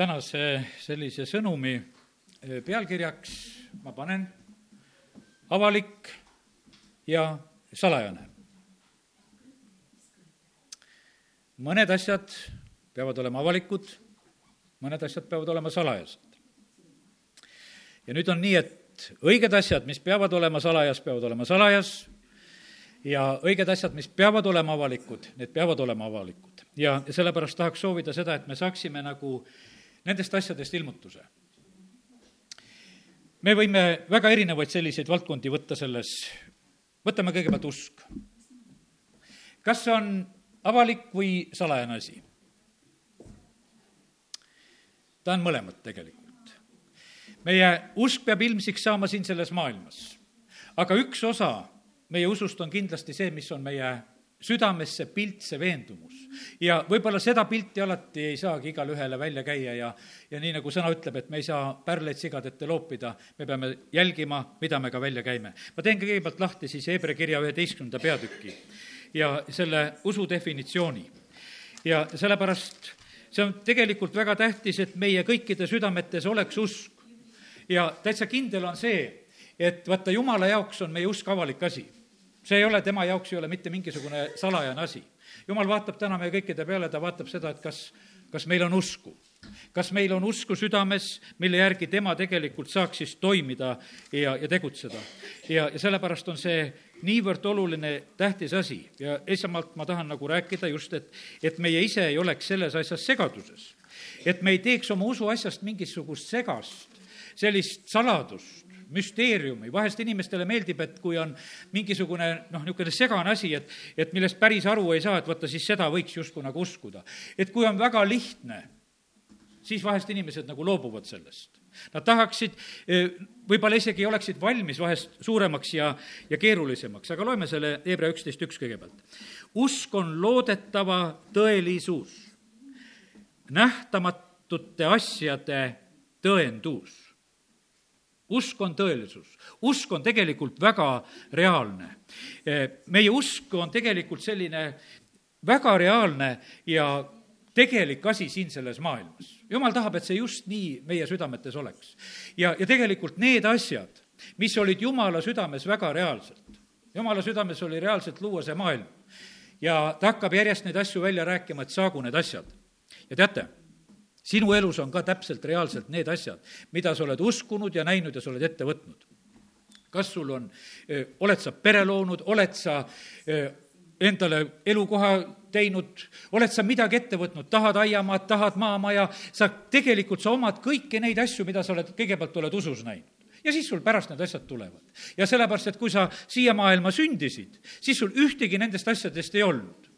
tänase sellise sõnumi eh, pealkirjaks ma panen avalik ja salajane. mõned asjad peavad olema avalikud, mõned asjad peavad olema salajased. ja nüüd on nii, et õiged asjad, mis peavad olema salajas, peavad olema salajas ja õiged asjad, mis peavad olema avalikud, need peavad olema avalikud. ja, sellepärast tahaks soovida seda, et me saaksime nagu nendest asjadest ilmutuse. me võime väga erinevaid selliseid valdkondi võtta selles, võtame kõigepealt usk. kas see on avalik või salajane asi? ta on mõlemat tegelikult. meie usk peab ilmsiks saama siin selles maailmas. aga üks osa meie usust on kindlasti see, mis on meie südames see pilt, see veendumus. ja võib-olla seda pilti alati ei saagi igale ühele välja käia ja, ja nii, nagu sõna ütleb, et me ei saa pärleid sigade ette loopida, me peame jälgima, mida me ka välja käime. ma teen kõigepealt lahti siis Hebra kirja üheteistkümnenda peatüki ja selle usu definitsiooni. ja sellepärast see on tegelikult väga tähtis, et meie kõikide südametes oleks usk. ja täitsa kindel on see, et vaata, jumala jaoks on meie usk avalik asi see ei ole, tema jaoks ei ole mitte mingisugune salajane asi. jumal vaatab täna meie kõikide peale, ta vaatab seda, et kas, kas meil on usku. kas meil on usku südames, mille järgi tema tegelikult saaks siis toimida ja, ja tegutseda. ja, ja sellepärast on see niivõrd oluline, tähtis asi ja esmalt ma tahan nagu rääkida just, et, et meie ise ei oleks selles asjas segaduses. et me ei teeks oma usuasjast mingisugust segast, sellist saladust, müsteeriumi, vahest inimestele meeldib, et kui on mingisugune noh, niisugune segane asi, et, et millest päris aru ei saa, et vaata, siis seda võiks justkui nagu uskuda. et kui on väga lihtne, siis vahest inimesed nagu loobuvad sellest. Nad tahaksid, e, võib-olla isegi oleksid valmis vahest suuremaks ja, ja keerulisemaks, aga loeme selle Hebra üksteist üks kõigepealt. usk on loodetava tõelisus, nähtamatute asjade tõendus usk on tõelisus, usk on tegelikult väga reaalne. meie usk on tegelikult selline väga reaalne ja tegelik asi siin selles maailmas. jumal tahab, et see just nii meie südametes oleks. ja, ja tegelikult need asjad, mis olid Jumala südames väga reaalselt, Jumala südames oli reaalselt luua see maailm ja ta hakkab järjest neid asju välja rääkima, et saagu need asjad. ja teate sinu elus on ka täpselt reaalselt need asjad, mida sa oled uskunud ja näinud ja sa oled ette võtnud. kas sul on, oled sa pere loonud, oled sa endale elukoha teinud, oled sa midagi ette võtnud, tahad aiamaad, tahad maamaja, sa tegelikult, sa omad kõiki neid asju, mida sa oled, kõigepealt oled usus näinud ja siis sul pärast need asjad tulevad. ja sellepärast, et kui sa siia maailma sündisid, siis sul ühtegi nendest asjadest ei olnud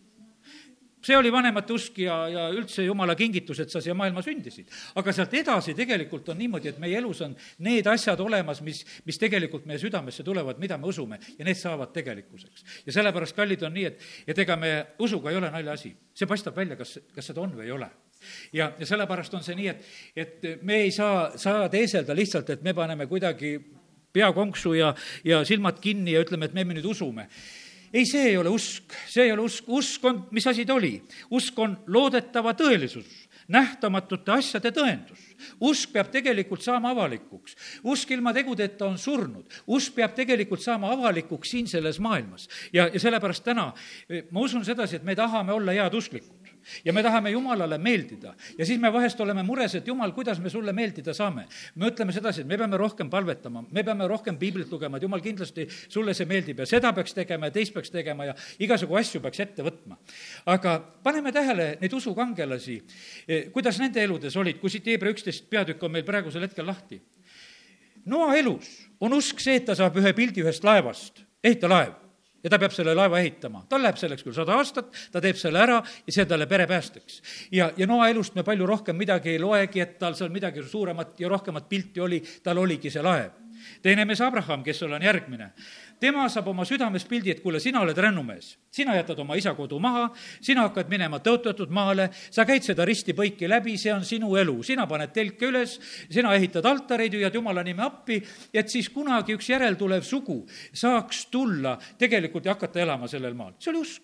see oli vanemate usk ja, ja üldse jumala kingitus, et sa siia maailma sündisid. aga sealt edasi tegelikult on niimoodi, et meie elus on need asjad olemas, mis, mis tegelikult meie südamesse tulevad, mida me usume, ja need saavad tegelikkuseks. ja sellepärast, kallid, on nii, et, et ega me usuga ei ole naljaasi. see paistab välja, kas, kas seda on või ei ole ja, ja sellepärast on see nii, et, et me ei saa, saa teeselda lihtsalt, et me paneme kuidagi pea konksu ja, ja silmad kinni ja ütleme, et me nüüd usume ei, see ei ole usk, see ei ole usk, usk on, mis asi ta oli? usk on loodetava tõelisus, nähtamatute asjade tõendus. usk peab tegelikult saama avalikuks. usk ilma tegudeta on surnud. usk peab tegelikult saama avalikuks siin selles maailmas. ja, ja sellepärast täna ma usun sedasi, et me tahame olla headusklikud ja me tahame Jumalale meeldida. ja siis me vahest oleme mures, et Jumal, kuidas me sulle meeldida saame. me ütleme sedasi, et me peame rohkem palvetama, me peame rohkem piiblit lugema, et Jumal, kindlasti sulle see meeldib ja seda peaks tegema ja teist peaks tegema ja igasugu asju peaks ette võtma. aga paneme tähele neid usukangelasi, eh, kuidas nende eludes olid, kui siit Hebra üksteist peatükk on meil praegusel hetkel lahti. Noa elus on usk see, et ta saab ühe pildi ühest laevast, ehita laev ja ta peab selle laeva ehitama. tal läheb selleks küll sada aastat, ta teeb selle ära ja see on talle perepäästeks. ja, ja Noa elust me palju rohkem midagi ei loegi, et tal seal midagi suuremat ja rohkemat pilti oli, tal oligi see laev. Teine mees Abraham, kes sul on järgmine, tema saab oma südames pildi, et kuule, sina oled rännumees. sina jätad oma isa kodu maha, sina hakkad minema tõotatud maale, sa käid seda risti-põiki läbi, see on sinu elu. sina paned telke üles, sina ehitad altareid, hüüad Jumala nime appi, et siis kunagi üks järeltulev sugu saaks tulla tegelikult ja hakata elama sellel maal. see oli usk.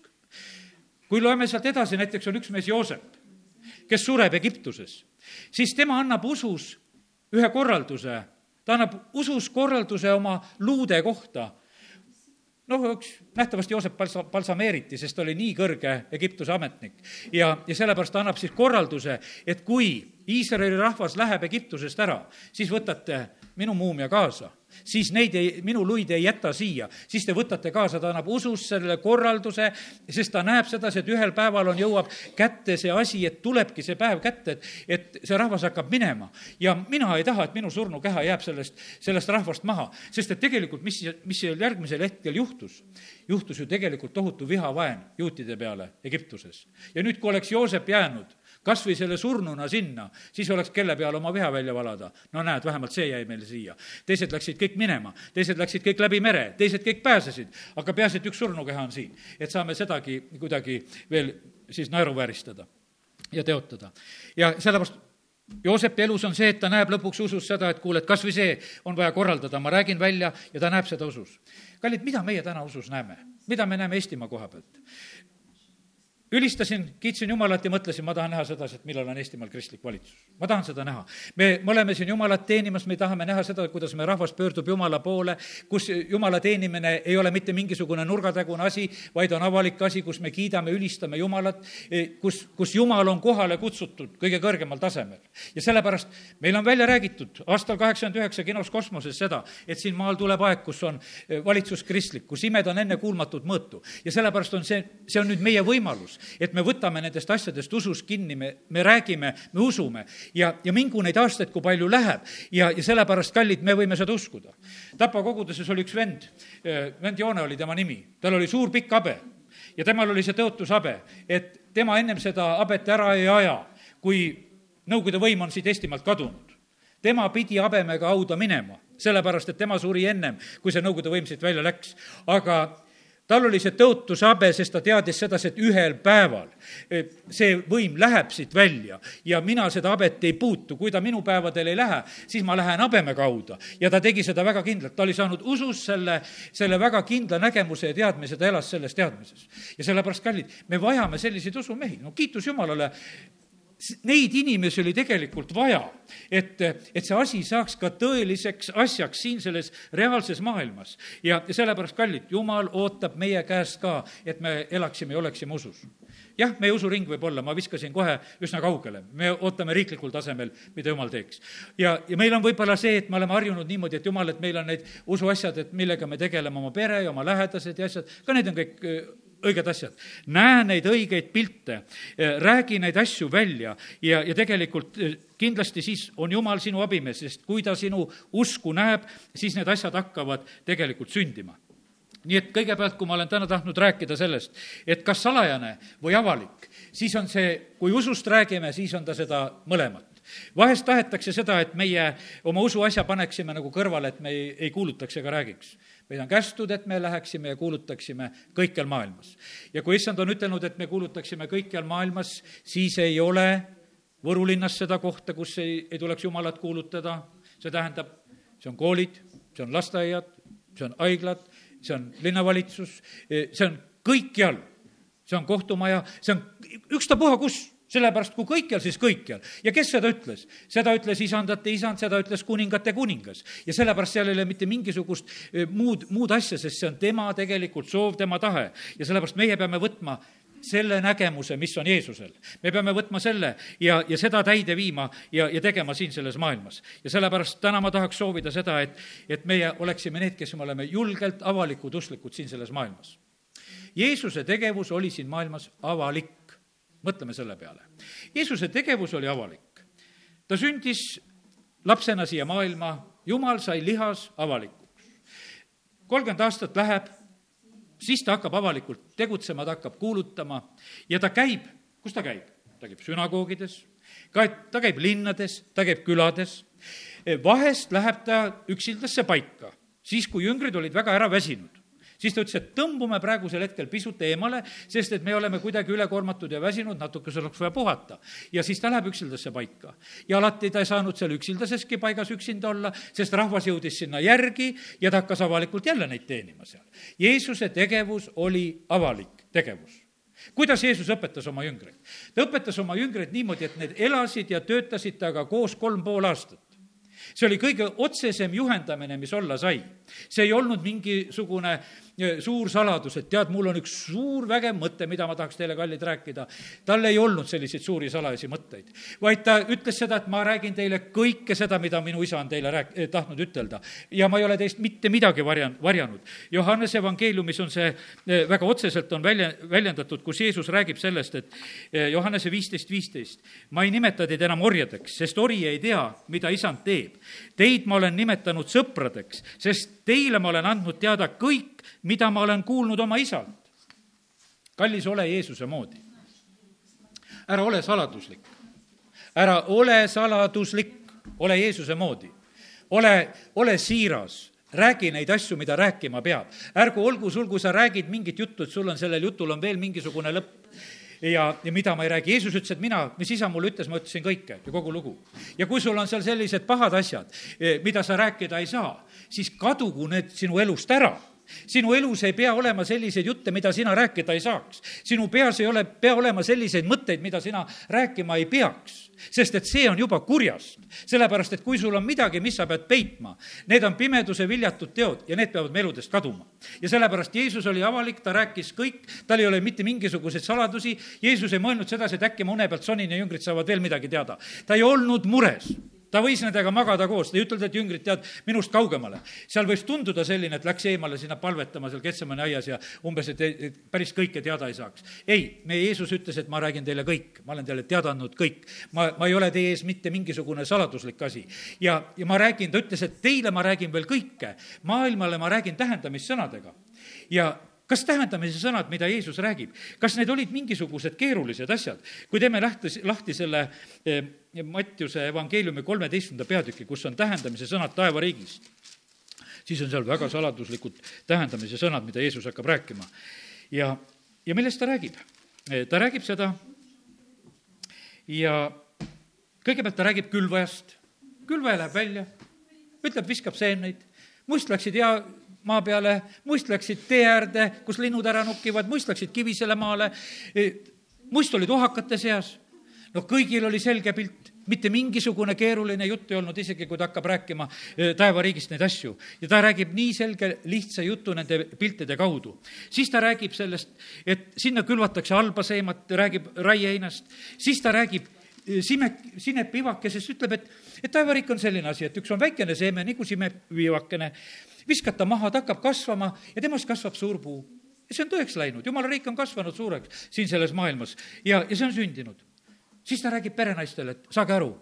kui loeme sealt edasi, näiteks on üks mees Joosep kes sureb Egiptuses, siis tema annab usus ühe korralduse, ta annab usus korralduse oma luude kohta noh, üks nähtavasti Joosep Palsa, balsameeriti, sest ta oli nii kõrge Egiptuse ametnik. ja, ja sellepärast ta annab siis korralduse, et kui Iisraeli rahvas läheb Egiptusest ära, siis võtate minu muumia kaasa siis neid ei, minu luid ei jäta siia, siis te võtate kaasa, ta annab usus selle korralduse, sest ta näeb sedasi, et ühel päeval on, jõuab kätte see asi, et tulebki see päev kätte, et, et see rahvas hakkab minema. ja mina ei taha, et minu surnukeha jääb sellest, sellest rahvast maha, sest et tegelikult, mis, mis järgmisel hetkel juhtus, juhtus ju tegelikult tohutu vihavaen juutide peale Egiptuses. ja nüüd, kui oleks Joosep jäänud kas või selle surnuna sinna, siis oleks kelle peale oma viha välja valada. no näed, vähemalt see jäi meile siia. teised läksid kõik minema, teised läksid kõik läbi mere, teised kõik pääsesid, aga peaasi, et üks surnukeha on siin. et saame sedagi kuidagi veel siis naeruvääristada ja teotada. ja sellepärast Joosepi elus on see, et ta näeb lõpuks usus seda, et kuule, et kas või see on vaja korraldada, ma räägin välja ja ta näeb seda usus. kallid, mida meie täna usus näeme? mida me näeme Eestimaa koha pealt? Ülistasin, kiitsin Jumalat ja mõtlesin, ma tahan näha sedasi, et millal on Eestimaal kristlik valitsus. ma tahan seda näha. me, me oleme siin Jumalat teenimas, me tahame näha seda, kuidas meie rahvas pöördub Jumala poole, kus Jumala teenimine ei ole mitte mingisugune nurgatagune asi, vaid on avalik asi, kus me kiidame, ülistame Jumalat, kus, kus Jumal on kohale kutsutud kõige kõrgemal tasemel. ja sellepärast meil on välja räägitud aastal kaheksakümmend üheksa kinos Kosmoses seda, et siin maal tuleb aeg, kus on valitsus kristlik, kus imed on ennekuulmatut mõõtu. ja sellepärast on see, see on nüüd meie võimalus et me võtame nendest asjadest usus kinni, me, me räägime, me usume ja, ja mingu neid aastaid, kui palju läheb ja, ja sellepärast, kallid, me võime seda uskuda. Tapa koguduses oli üks vend, äh, vend Joone oli tema nimi, tal oli suur pikk habe ja temal oli see tõotushabe, et tema ennem seda habet ära ei aja, kui Nõukogude võim on siit Eestimaalt kadunud. tema pidi habemega hauda minema, sellepärast et tema suri ennem, kui see Nõukogude võim siit välja läks. aga tal oli see tõotusabe, sest ta teadis sedasi, et ühel päeval see võim läheb siit välja ja mina seda habet ei puutu. kui ta minu päevadel ei lähe, siis ma lähen habeme kaudu. ja ta tegi seda väga kindlalt, ta oli saanud usus selle, selle väga kindla nägemuse ja teadmise, ta elas selles teadmises. ja sellepärast, kallid, me vajame selliseid usumehi, no kiitus Jumalale, neid inimesi oli tegelikult vaja, et, et see asi saaks ka tõeliseks asjaks siin selles reaalses maailmas. ja, sellepärast, kallid, Jumal ootab meie käest ka, et me elaksime ja oleksime usus. jah, meie usuring võib olla, ma viskasin kohe üsna kaugele, me ootame riiklikul tasemel, mida Jumal teeks. ja, ja meil on võib-olla see, et me oleme harjunud niimoodi, et Jumal, et meil on need usuasjad, et millega me tegeleme, oma pere ja oma lähedased ja asjad, ka need on kõik õiged asjad. näe neid õigeid pilte, räägi neid asju välja ja, ja tegelikult eh, kindlasti siis on Jumal sinu abimees, sest kui ta sinu usku näeb, siis need asjad hakkavad tegelikult sündima. Nii et kõigepealt, kui ma olen täna tahtnud rääkida sellest, et kas salajane või avalik, siis on see, kui usust räägime, siis on ta seda mõlemat. Vahest tahetakse seda, et meie oma usuasja paneksime nagu kõrvale, et me ei, ei kuulutaks ega räägiks meid on kästud, et me läheksime ja kuulutaksime kõikjal maailmas. ja kui issand on ütelnud, et me kuulutaksime kõikjal maailmas, siis ei ole Võru linnas seda kohta, kus ei, ei tuleks Jumalat kuulutada, see tähendab, see on koolid, see on lasteaiad, see on haiglad, see on linnavalitsus, see on kõikjal, see on kohtumaja, see on ükstapuha kus sellepärast kui kõikjal, siis kõikjal. ja kes seda ütles? seda ütles isandate isand, seda ütles kuningate kuningas. ja sellepärast seal ei ole mitte mingisugust eh, muud, muud asja, sest see on tema tegelikult soov, tema tahe. ja sellepärast meie peame võtma selle nägemuse, mis on Jeesusel. me peame võtma selle ja, ja seda täide viima ja, ja tegema siin selles maailmas. ja sellepärast täna ma tahaks soovida seda, et, et meie oleksime need, kes me oleme julgelt avalikud usklikud siin selles maailmas. Jeesuse tegevus oli siin maailmas avalik mõtleme selle peale. Jeesuse tegevus oli avalik. ta sündis lapsena siia maailma, jumal sai lihas avalikuks. kolmkümmend aastat läheb, siis ta hakkab avalikult tegutsema, ta hakkab kuulutama ja ta käib, kus ta käib? ta käib sünagoogides, ka ta käib linnades, ta käib külades, vahest läheb ta üksildasse paika, siis kui jüngrid olid väga ära väsinud siis ta ütles, et tõmbume praegusel hetkel pisut eemale, sest et me oleme kuidagi ülekoormatud ja väsinud, natukese oleks vaja puhata. ja siis ta läheb üksildasse paika. ja alati ta ei saanud seal üksildaseski paigas üksinda olla, sest rahvas jõudis sinna järgi ja ta hakkas avalikult jälle neid teenima seal. Jeesuse tegevus oli avalik tegevus kuidas Jeesus õpetas oma jüngreid? ta õpetas oma jüngreid niimoodi, et need elasid ja töötasid temaga koos kolm pool aastat see oli kõige otsesem juhendamine, mis olla sai. See ei olnud mingisugune e, suur saladus, et tead, mul on üks suur vägev mõte, mida ma tahaks teile, kallid, rääkida. tal ei olnud selliseid suuri salajasi mõtteid, vaid ta ütles seda, et ma räägin teile kõike seda, mida minu isa on teile rääk-, eh, tahtnud ütelda. ja ma ei ole teist mitte midagi varjan-, varjanud. Johannese evangeeliumis on see e, väga otseselt on välja, väljendatud, kus Jeesus räägib sellest, et Johannese viisteist, viisteist, ma ei nimeta teid enam orjadeks, sest ori ei tea, mida isand teeb Teid ma olen nimetanud sõpradeks, sest teile ma olen andnud teada kõik, mida ma olen kuulnud oma isalt. kallis, ole Jeesuse moodi. ära ole saladuslik. ära ole saladuslik, ole Jeesuse moodi. ole, ole siiras räägi neid asju, mida rääkima peab. ärgu olgu sul, kui sa räägid mingit juttu, et sul on sellel jutul on veel mingisugune lõpp ja, ja mida ma ei räägi. Jeesus ütles, et mina, mis isa mulle ütles, ma ütlesin kõike ja kogu lugu. ja kui sul on seal sellised pahad asjad, eh, mida sa rääkida ei saa, siis kadugu need sinu elust ära sinu elus ei pea olema selliseid jutte, mida sina rääkida ei saaks. sinu peas ei ole, pea olema selliseid mõtteid, mida sina rääkima ei peaks sest et see on juba kurjast. sellepärast, et kui sul on midagi, mis sa pead peitma, need on pimeduse viljatud teod ja need peavad me eludest kaduma. ja sellepärast Jeesus oli avalik, ta rääkis kõik, tal ei ole mitte mingisuguseid saladusi, Jeesus ei mõelnud sedasi, et äkki ma une pealt sonin ja jüngrid saavad veel midagi teada. ta ei olnud mures ta võis nendega magada koos, ta ei ütelnud, et jüngrid, tead, minust kaugemale. seal võis tunduda selline, et läks eemale sinna palvetama seal Ketsemani aias ja umbes, et, et päris kõike teada ei saaks. ei, meie Jeesus ütles, et ma räägin teile kõik, ma olen teile teada andnud kõik. ma, ma ei ole teie ees mitte mingisugune saladuslik asi. ja, ja ma räägin, ta ütles, et teile ma räägin veel kõike, maailmale ma räägin tähendamissõnadega. ja kas tähendamise sõnad, mida Jeesus räägib, kas need olid mingisugused keerulised asjad? kui teeme lahti, lahti selle eh, Mattiuse evangeeliumi kolmeteistkümnenda peatüki, kus on tähendamise sõnad taevariigis, siis on seal väga saladuslikud tähendamise sõnad, mida Jeesus hakkab rääkima. ja, ja millest ta räägib? Eh, ta räägib seda ja kõigepealt ta räägib külvajast, külvaja läheb välja, ütleb, viskab seeneid, must läksid hea maa peale, muist läksid tee äärde, kus linnud ära nukivad, muist läksid kivisele maale, e, muist olid ohakate seas. no kõigil oli selge pilt, mitte mingisugune keeruline jutt ei olnud, isegi kui ta hakkab rääkima e, taevariigist neid asju. ja ta räägib nii selge, lihtsa jutu nende piltide kaudu. siis ta räägib sellest, et sinna külvatakse halba seemat, räägib raieheinast, siis ta räägib e, simek, sinepivakesest, ütleb, et, et taevariik on selline asi, et üks on väikene seeme nagu simepivakene viskad ta maha, ta hakkab kasvama ja temast kasvab suur puu. ja see on tõeks läinud, jumala riik on kasvanud suureks siin selles maailmas ja, ja see on sündinud. siis ta räägib perenaistele, et saage aru,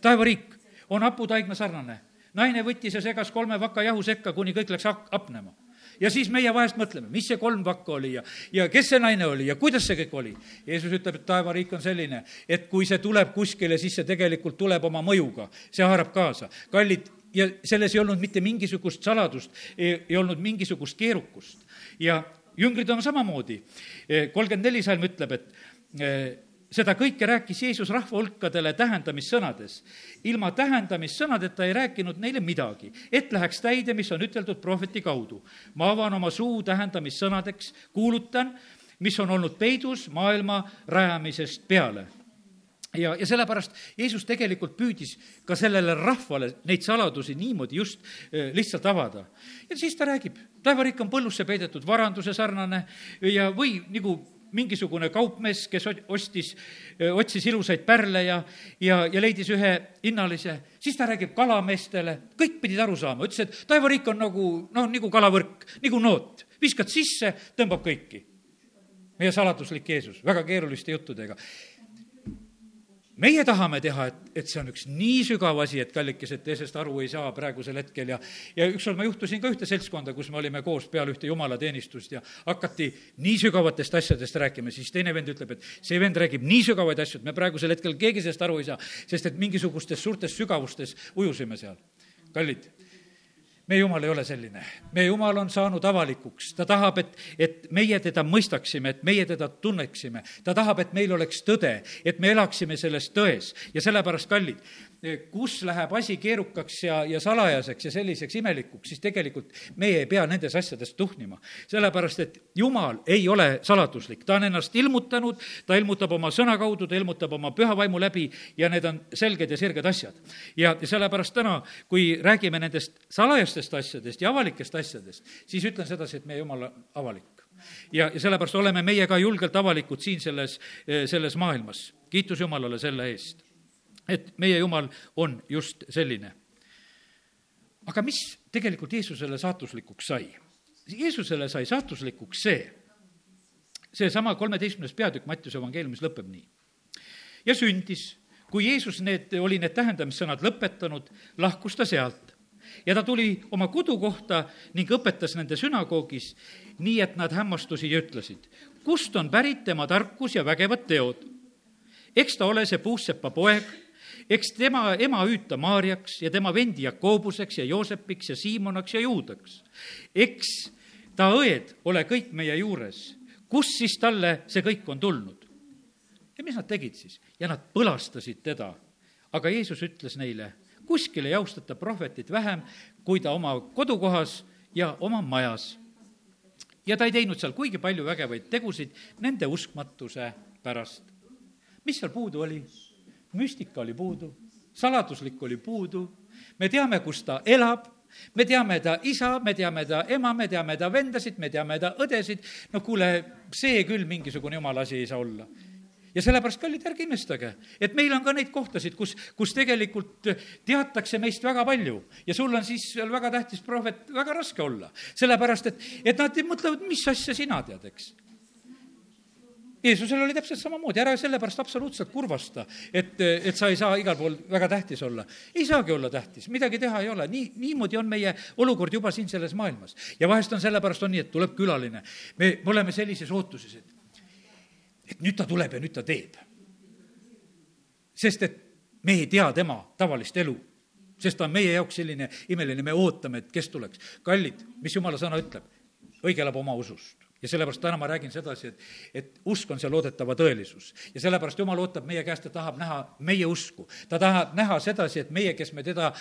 taevariik on haputaigna sarnane. naine võttis ja segas kolme vaka jahu sekka, kuni kõik läks hapnema ja siis meie vahest mõtleme, mis see kolm vakka oli ja, ja kes see naine oli ja kuidas see kõik oli. Jeesus ütleb, et taevariik on selline, et kui see tuleb kuskile, siis see tegelikult tuleb oma mõjuga, see haarab kaasa. kallid, ja selles ei olnud mitte mingisugust saladust, ei olnud mingisugust keerukust. ja jüngrid on samamoodi. kolmkümmend neli salm ütleb, et eh, seda kõike rääkis Jeesus rahva hulkadele tähendamissõnades. ilma tähendamissõnadeta ei rääkinud neile midagi, et läheks täide, mis on üteldud prohveti kaudu. ma avan oma suu tähendamissõnadeks, kuulutan, mis on olnud peidus maailma rajamisest peale ja, ja sellepärast Jeesus tegelikult püüdis ka sellele rahvale neid saladusi niimoodi just eh, lihtsalt avada. ja siis ta räägib, taevariik on põllusse peidetud varanduse sarnane ja, või nagu mingisugune kaupmees, kes ostis, eh, otsis ilusaid pärle ja, ja, ja leidis ühe hinnalise, siis ta räägib kalameestele, kõik pidid aru saama, ütles, et taevariik on nagu, noh, nagu kalavõrk, nagu noot, viskad sisse, tõmbab kõiki. Meie saladuslik Jeesus, väga keeruliste juttudega meie tahame teha, et, et see on üks nii sügav asi, et kallikesed, te sellest aru ei saa praegusel hetkel ja ja ükskord ma juhtusin ka ühte seltskonda, kus me olime koos peale ühte jumalateenistust ja hakati nii sügavatest asjadest rääkima, siis teine vend ütleb, et see vend räägib nii sügavaid asju, et me praegusel hetkel keegi sellest aru ei saa, sest et mingisugustes suurtes sügavustes ujusime seal. kallid meie jumal ei ole selline. meie jumal on saanud avalikuks, ta tahab, et, et meie teda mõistaksime, et meie teda tunneksime. ta tahab, et meil oleks tõde, et me elaksime selles tões ja sellepärast, kallid, kus läheb asi keerukaks ja, ja salajaseks ja selliseks imelikuks, siis tegelikult meie ei pea nendes asjades tuhnima. sellepärast, et Jumal ei ole saladuslik, ta on ennast ilmutanud, ta ilmutab oma sõna kaudu, ta ilmutab oma püha vaimu läbi ja need on selged ja sirged asjad. ja, sellepärast täna, kui räägime nendest salajastest asjadest ja avalikest asjadest, siis ütlen sedasi, et meie Jumal on avalik ja, ja sellepärast oleme meie ka julgelt avalikud siin selles, selles maailmas. kiitus Jumalale selle eest et meie Jumal on just selline. aga mis tegelikult Jeesusele saatuslikuks sai? Jeesusele sai saatuslikuks see, seesama kolmeteistkümnes peatükk Mattiuse evangeeliumis lõpeb nii. ja sündis, kui Jeesus need, oli need tähendamissõnad lõpetanud, lahkus ta sealt ja ta tuli oma kodukohta ning õpetas nende sünagoogis, nii et nad hämmastusid ja ütlesid, kust on pärit tema tarkus ja vägevad teod. eks ta ole see puussepa poeg eks tema ema hüüta Maarjaks ja tema vendi Jakobuseks ja Joosepiks ja Siimonaks ja Juudaks. eks ta õed ole kõik meie juures. kust siis talle see kõik on tulnud? ja mis nad tegid siis? ja nad põlastasid teda. aga Jeesus ütles neile, kuskil ei austata prohvetit vähem, kui ta oma kodukohas ja oma majas. ja ta ei teinud seal kuigi palju vägevaid tegusid nende uskmatuse pärast. mis seal puudu oli? Müstika oli puudu, saladuslik oli puudu, me teame, kus ta elab, me teame ta isa, me teame ta ema, me teame ta vendasid, me teame ta õdesid, no kuule, see küll mingisugune jumala asi ei saa olla. Ja sellepärast, kallid, ärge imestage, et meil on ka neid kohtasid, kus, kus tegelikult teatakse meist väga palju. Ja sul on siis seal väga tähtis prohvet, väga raske olla. sellepärast, et, et nad mõtlevad, mis asja sina tead, eks. Jeesusel oli täpselt samamoodi, ära sellepärast absoluutselt kurvasta, et, et sa ei saa igal pool väga tähtis olla. ei saagi olla tähtis, midagi teha ei ole, nii, niimoodi on meie olukord juba siin selles maailmas. ja vahest on sellepärast on nii, et tuleb külaline. me, me oleme sellises ootuses, et, et nüüd ta tuleb ja nüüd ta teeb. sest et me ei tea tema tavalist elu sest ta on meie jaoks selline imeline, me ootame, et kes tuleks. kallid, mis jumala sõna ütleb? õige elab oma usust ja sellepärast täna ma räägin sedasi, et, et usk on see loodetava tõelisus. ja sellepärast Jumal ootab meie käest, et tahab näha meie usku. ta tahab näha sedasi, et meie, kes me teda,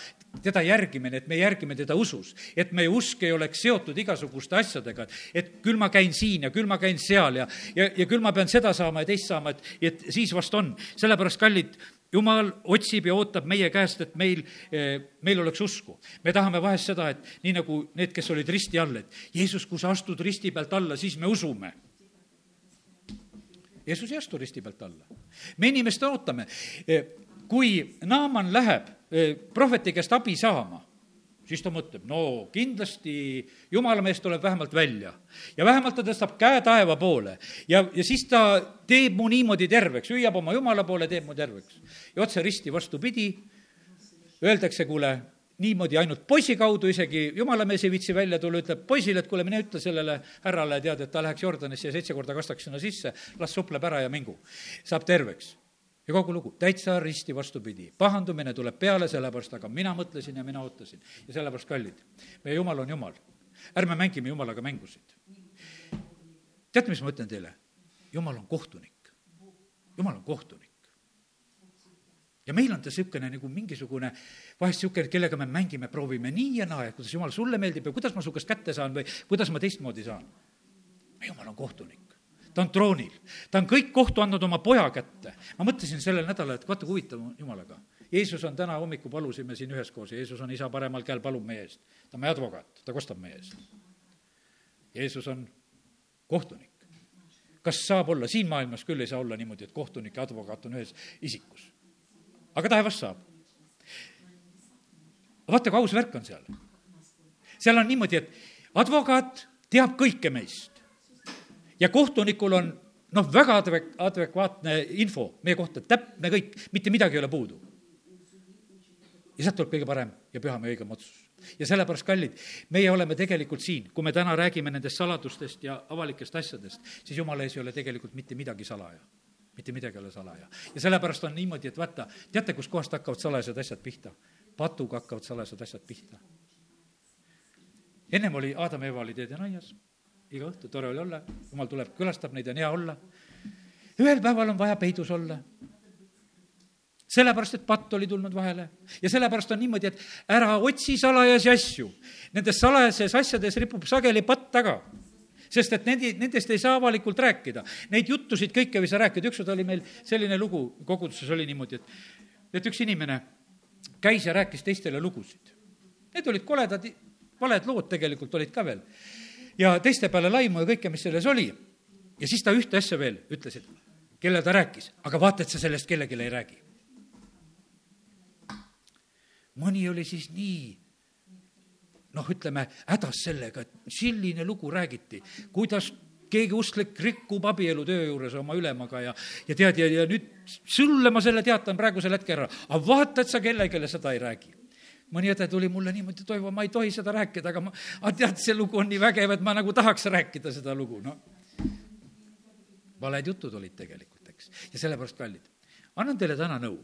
teda järgime, et me järgime teda usus. et meie usk ei oleks seotud igasuguste asjadega, et, et küll ma käin siin ja küll ma käin seal ja, ja, ja küll ma pean seda saama ja teist saama, et, et siis vast on. sellepärast, kallid, jumal otsib ja ootab meie käest, et meil, eh, meil oleks usku. me tahame vahest seda, et nii nagu need, kes olid risti all, et Jeesus, kui sa astud risti pealt alla, siis me usume. Jeesus ei astu risti pealt alla. me inimesed ootame. Eh, kui Naaman läheb eh, prohveti käest abi saama, siis ta mõtleb, no kindlasti jumala mees tuleb vähemalt välja. ja vähemalt ta tõstab käe taeva poole ja, ja siis ta teeb mu niimoodi terveks, hüüab oma jumala poole, teeb mu terveks. ja otse risti vastupidi, öeldakse, kuule, niimoodi ainult poisi kaudu, isegi jumala mees ei viitsi välja tulla, ütleb poisile, et kuule, mine ütle sellele härrale, tead, et ta läheks Jordanisse ja seitse korda kastaks sinna sisse, las supleb ära ja mingu. saab terveks ja kogu lugu, täitsa risti vastupidi. pahandumine tuleb peale, sellepärast aga mina mõtlesin ja mina ootasin. ja sellepärast, kallid, meie jumal on jumal. ärme mängime jumalaga mängusid. teate, mis ma ütlen teile? jumal on kohtunik. jumal on kohtunik. ja meil on ta niisugune nagu mingisugune, vahest niisugune, kellega me mängime, proovime nii ja naa ja kuidas jumal sulle meeldib ja kuidas ma su käest kätte saan või kuidas ma teistmoodi saan. jumal on kohtunik ta on troonil, ta on kõik kohtu andnud oma poja kätte. ma mõtlesin sellel nädalal, et vaata, kui huvitav on jumalaga. Jeesus on täna hommikul, palusime siin üheskoos, Jeesus on isa paremal käel, palub meie eest. ta on meie advokaat, ta kostab meie eest. Jeesus on kohtunik. kas saab olla, siin maailmas küll ei saa olla niimoodi, et kohtunik ja advokaat on ühes isikus. aga taevas saab. vaata, kui aus värk on seal. seal on niimoodi, et advokaat teab kõike meist ja kohtunikul on noh, väga advek-, adekvaatne info meie kohta, täpne kõik, mitte midagi ei ole puudu. ja sealt tuleb kõige parem ja püham ja õigem otsus. ja sellepärast, kallid, meie oleme tegelikult siin, kui me täna räägime nendest saladustest ja avalikest asjadest, siis jumala ees ei ole tegelikult mitte midagi salaja mitte midagi ei ole salaja. ja sellepärast on niimoodi, et vaata, teate, kuskohast hakkavad salajased asjad pihta? patuga hakkavad salajased asjad pihta. ennem oli Aadam ja Eva olid Edenaias iga õhtu, tore oli olla, jumal tuleb, külastab neid, on hea olla. ühel päeval on vaja peidus olla. sellepärast, et patt oli tulnud vahele. ja sellepärast on niimoodi, et ära otsi salajasi asju. Nendes salajases asjades ripub sageli patt taga sest et nendi, nendest ei saa avalikult rääkida. Neid juttusid kõike ei saa rääkida, ükskord oli meil selline lugu, koguduses oli niimoodi, et, et üks inimene käis ja rääkis teistele lugusid. Need olid koledad, valed lood tegelikult olid ka veel. Ja teiste peale laimu ja kõike, mis selles oli. ja siis ta ühte asja veel ütles, et kelle ta rääkis, aga vaata, et sa sellest kellelegi ei räägi mõni oli siis nii noh, ütleme hädas sellega, et selline lugu räägiti, kuidas keegi usklik rikub abielu töö juures oma ülemaga ja, ja tead, ja, ja nüüd sulle ma selle teatan praegusel hetkel ära, aga vaata, et sa kellelegi seda ei räägi mõni õde tuli mulle niimoodi, Toivo, ma ei tohi seda rääkida, aga ma, aga tead, see lugu on nii vägev, et ma nagu tahaks rääkida seda lugu, noh. valed jutud olid tegelikult, eks, ja sellepärast kallid. annan teile täna nõu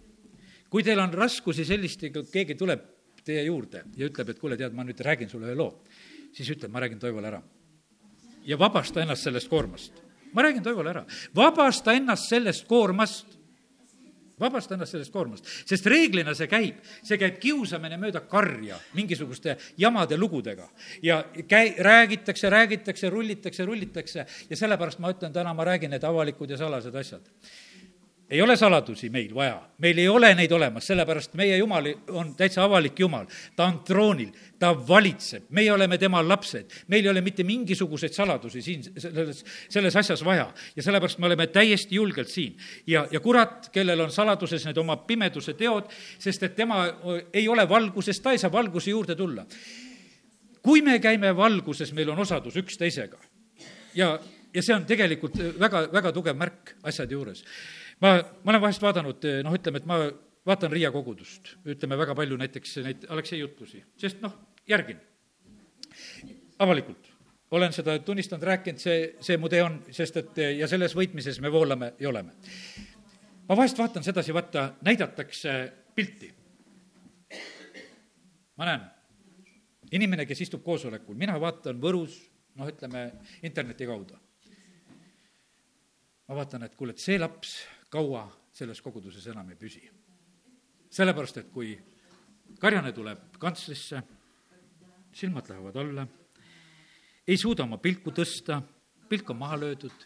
kui teil on raskusi sellistega, keegi tuleb teie juurde ja ütleb, et kuule, tead, ma nüüd räägin sulle ühe loo, siis ütle, ma räägin Toivole ära. ja vabasta ennast sellest koormast. ma räägin Toivole ära, vabasta ennast sellest koormast vabasta ennast sellest koormast, sest reeglina see käib, see käib kiusamine mööda karja mingisuguste jamade lugudega. ja käi-, räägitakse, räägitakse, rullitakse, rullitakse. Ja sellepärast ma ütlen täna, ma räägin need avalikud ja salased asjad ei ole saladusi meil vaja, meil ei ole neid olemas, sellepärast meie Jumal on täitsa avalik Jumal. ta on troonil, ta valitseb, meie oleme tema lapsed, meil ei ole mitte mingisuguseid saladusi siin selles, selles asjas vaja. ja sellepärast me oleme täiesti julgelt siin. ja, ja kurat, kellel on saladuses need oma pimeduse teod, sest et tema ei ole valguses, ta ei saa valguse juurde tulla. kui me käime valguses, meil on osadus üksteisega ja, ja see on tegelikult väga, väga tugev märk asjade juures ma, ma olen vahest vaadanud, noh, ütleme, et ma vaatan Riia kogudust, ütleme väga palju näiteks neid Aleksei jutlusi, sest noh, järgin avalikult olen seda tunnistanud, rääkinud, see, see mu tee on, sest et ja selles võitmises me voolame ja oleme. ma vahest vaatan sedasi, vaata, näidatakse pilti. ma näen, inimene, kes istub koosolekul, mina vaatan Võrus, noh, ütleme interneti kaudu. ma vaatan, et kuule, et see laps kaua selles koguduses enam ei püsi. sellepärast, et kui karjane tuleb kantslisse, silmad lähevad alla, ei suuda oma pilku tõsta, pilk on maha löödud,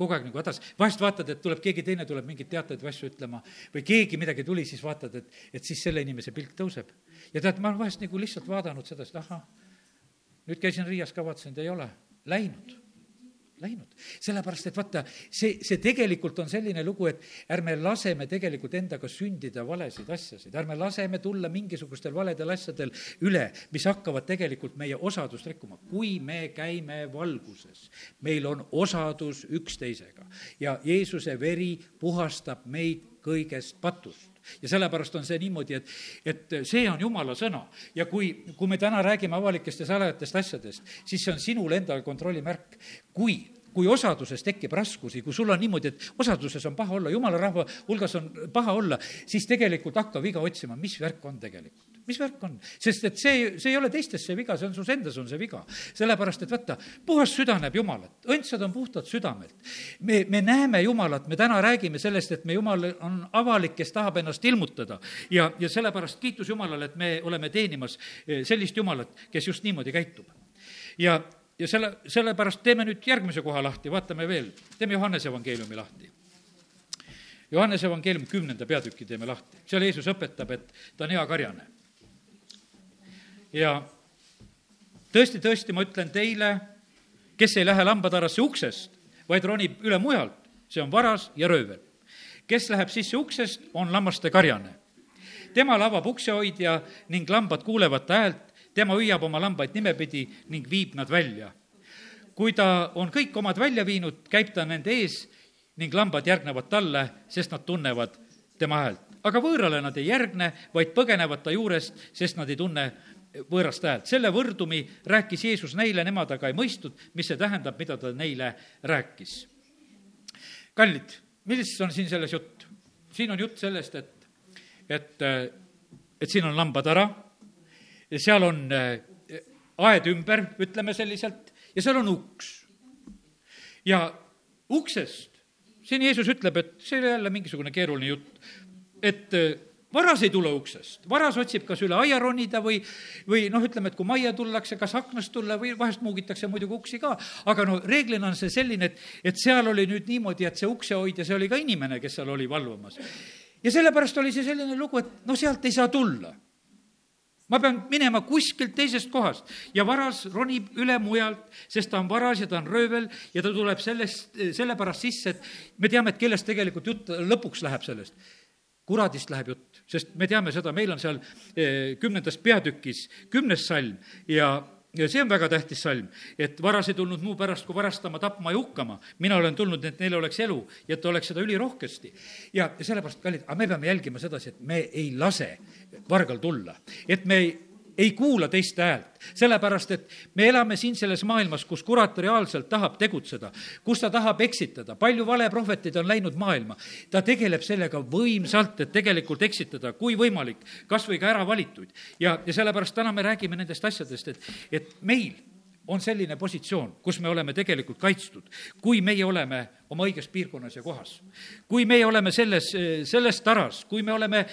kogu aeg nagu hädas, vahest vaatad, et tuleb keegi teine, tuleb mingeid teateid või asju ütlema või keegi midagi tuli, siis vaatad, et, et siis selle inimese pilk tõuseb. ja tead, ma olen vahest nagu lihtsalt vaadanud seda, et ahah, nüüd käisin Riias ka, vaatasin, et ei ole läinud läinud. sellepärast, et vaata, see, see tegelikult on selline lugu, et ärme laseme tegelikult endaga sündida valesid asjasid, ärme laseme tulla mingisugustel valedel asjadel üle, mis hakkavad tegelikult meie osadust rikkuma. kui me käime valguses, meil on osadus üksteisega ja Jeesuse veri puhastab meid kõigest patust ja sellepärast on see niimoodi, et, et see on jumala sõna. ja kui, kui me täna räägime avalikest ja salajatest asjadest, siis see on sinul endal kontrolli märk. kui kui osaduses tekib raskusi, kui sul on niimoodi, et osaduses on paha olla, jumala rahva hulgas on paha olla, siis tegelikult hakka viga otsima, mis värk on tegelikult mis värk on? sest et see, see ei ole teistes see viga, see on sus endas on see viga. sellepärast, et vaata, puhas süda näeb Jumalat, õndsad on puhtad südamelt. me, me näeme Jumalat, me täna räägime sellest, et me Jumal on avalik, kes tahab ennast ilmutada. ja, ja sellepärast kiitus Jumalale, et me oleme teenimas eh, sellist Jumalat, kes just niimoodi käitub. ja, ja selle, sellepärast teeme nüüd järgmise koha lahti, vaatame veel, teeme Johannese evangeeliumi lahti. Johannese evangeeliumi kümnenda peatüki teeme lahti, seal Jeesus õpetab, et ta on hea karjane. Ja tõesti, tõesti, ma ütlen teile, kes ei lähe lambatarasse uksest, vaid ronib üle mujalt, see on varas ja röövel. kes läheb sisse uksest, on lammaste karjane. temal avab uksehoidja ning lambad kuulevad ta häält, tema hüüab oma lambaid nimepidi ning viib nad välja. kui ta on kõik omad välja viinud, käib ta nende ees ning lambad järgnevad talle, sest nad tunnevad tema häält. aga võõrale nad ei järgne, vaid põgenevad ta juurest, sest nad ei tunne võõrast häält. selle võrdumi rääkis Jeesus neile, nemad aga ei mõistnud, mis see tähendab, mida ta neile rääkis. kallid, millest on siin selles jutt? siin on jutt sellest, et, et, et siin on lambatara ja seal on eh, aed ümber, ütleme selliselt, ja seal on uks. ja uksest, siin Jeesus ütleb, et see ei ole jälle mingisugune keeruline jutt. et varas ei tule uksest, varas otsib kas üle aia ronida või, või noh, ütleme, et kui majja tullakse, kas aknast tulla või vahest muugitakse muidugi uksi ka, aga no reeglina on see selline, et, et seal oli nüüd niimoodi, et see uksehoidja, see oli ka inimene, kes seal oli valvamas. ja sellepärast oli see selline lugu, et no sealt ei saa tulla ma pean minema kuskilt teisest kohast. Ja varas ronib üle mujalt, sest ta on varas ja ta on röövel ja ta tuleb sellest, sellepärast sisse, et me teame, et kellest tegelikult jutt lõpuks läheb sellest. Kuradist läheb jutt, sest me teame seda, meil on seal eh, kümnendas peatükis kümnes salm ja ja see on väga tähtis salm, et varas ei tulnud muu pärast, kui varastama, tapma ja hukkama. mina olen tulnud, et neil oleks elu ja et oleks seda ülirohkesti. ja, sellepärast, kallid, aga me peame jälgima sedasi, et me ei lase vargal tulla, et me ei ei kuula teiste häält, sellepärast et me elame siin selles maailmas, kus kurat reaalselt tahab tegutseda, kus ta tahab eksitada, palju valeprohvetid on läinud maailma. ta tegeleb sellega võimsalt, et tegelikult eksitada, kui võimalik, kas või ka äravalituid. ja, ja sellepärast täna me räägime nendest asjadest, et, et meil on selline positsioon, kus me oleme tegelikult kaitstud, kui meie oleme oma õiges piirkonnas ja kohas. kui meie oleme selles, selles taras, kui me oleme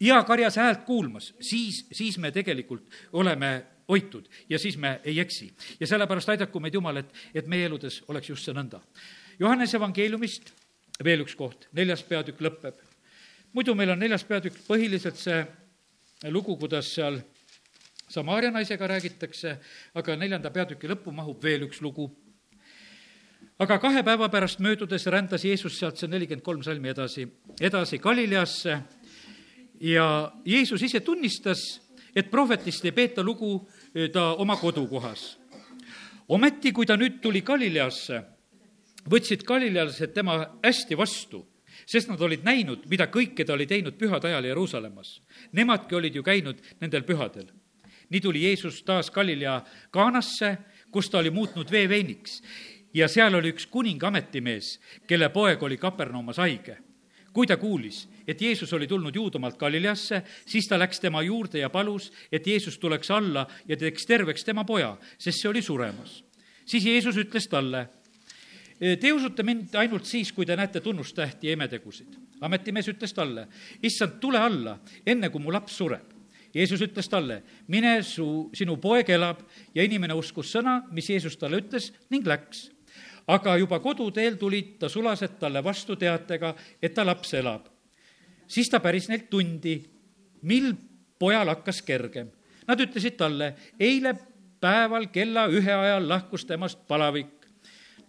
iakarjas häält kuulmas, siis, siis me tegelikult oleme hoitud ja siis me ei eksi. ja sellepärast aidaku meid Jumal, et, et meie eludes oleks just see nõnda. Johannese evangeeliumist veel üks koht, neljas peatükk lõpeb. muidu meil on neljas peatükk põhiliselt see lugu, kuidas seal Samaaria naisega räägitakse, aga neljanda peatüki lõppu mahub veel üks lugu. aga kahe päeva pärast möödudes rändas Jeesus sealt see nelikümmend kolm salmi edasi, edasi Galileasse ja Jeesus ise tunnistas, et prohvetist ei peeta lugu eh, ta oma kodukohas. ometi, kui ta nüüd tuli Galileasse, võtsid galilealased tema hästi vastu, sest nad olid näinud, mida kõike ta oli teinud pühade ajal Jeruusalemmas. Nemadki olid ju käinud nendel pühadel. nii tuli Jeesus taas Galilea Kaanasse, kus ta oli muutnud vee veiniks ja seal oli üks kuninga ametimees, kelle poeg oli Kapernaumas haige. Kui ta kuulis, et Jeesus oli tulnud Juudamaalt Galileasse, siis ta läks tema juurde ja palus, et Jeesus tuleks alla ja teeks terveks tema poja, sest see oli suremas. siis Jeesus ütles talle, te usute mind ainult siis, kui te näete tunnustähti ja imetegusid. ametimees ütles talle, issand, tule alla, enne kui mu laps sureb. Jeesus ütles talle, mine, su, sinu poeg elab ja inimene uskus sõna, mis Jeesus talle ütles ning läks. Aga juba koduteel tulid ta sulased talle vastu teatega, et ta laps elab siis ta päris neilt tundi, mil pojal hakkas kergem. Nad ütlesid talle, eile päeval kella ühe ajal lahkus temast palavik.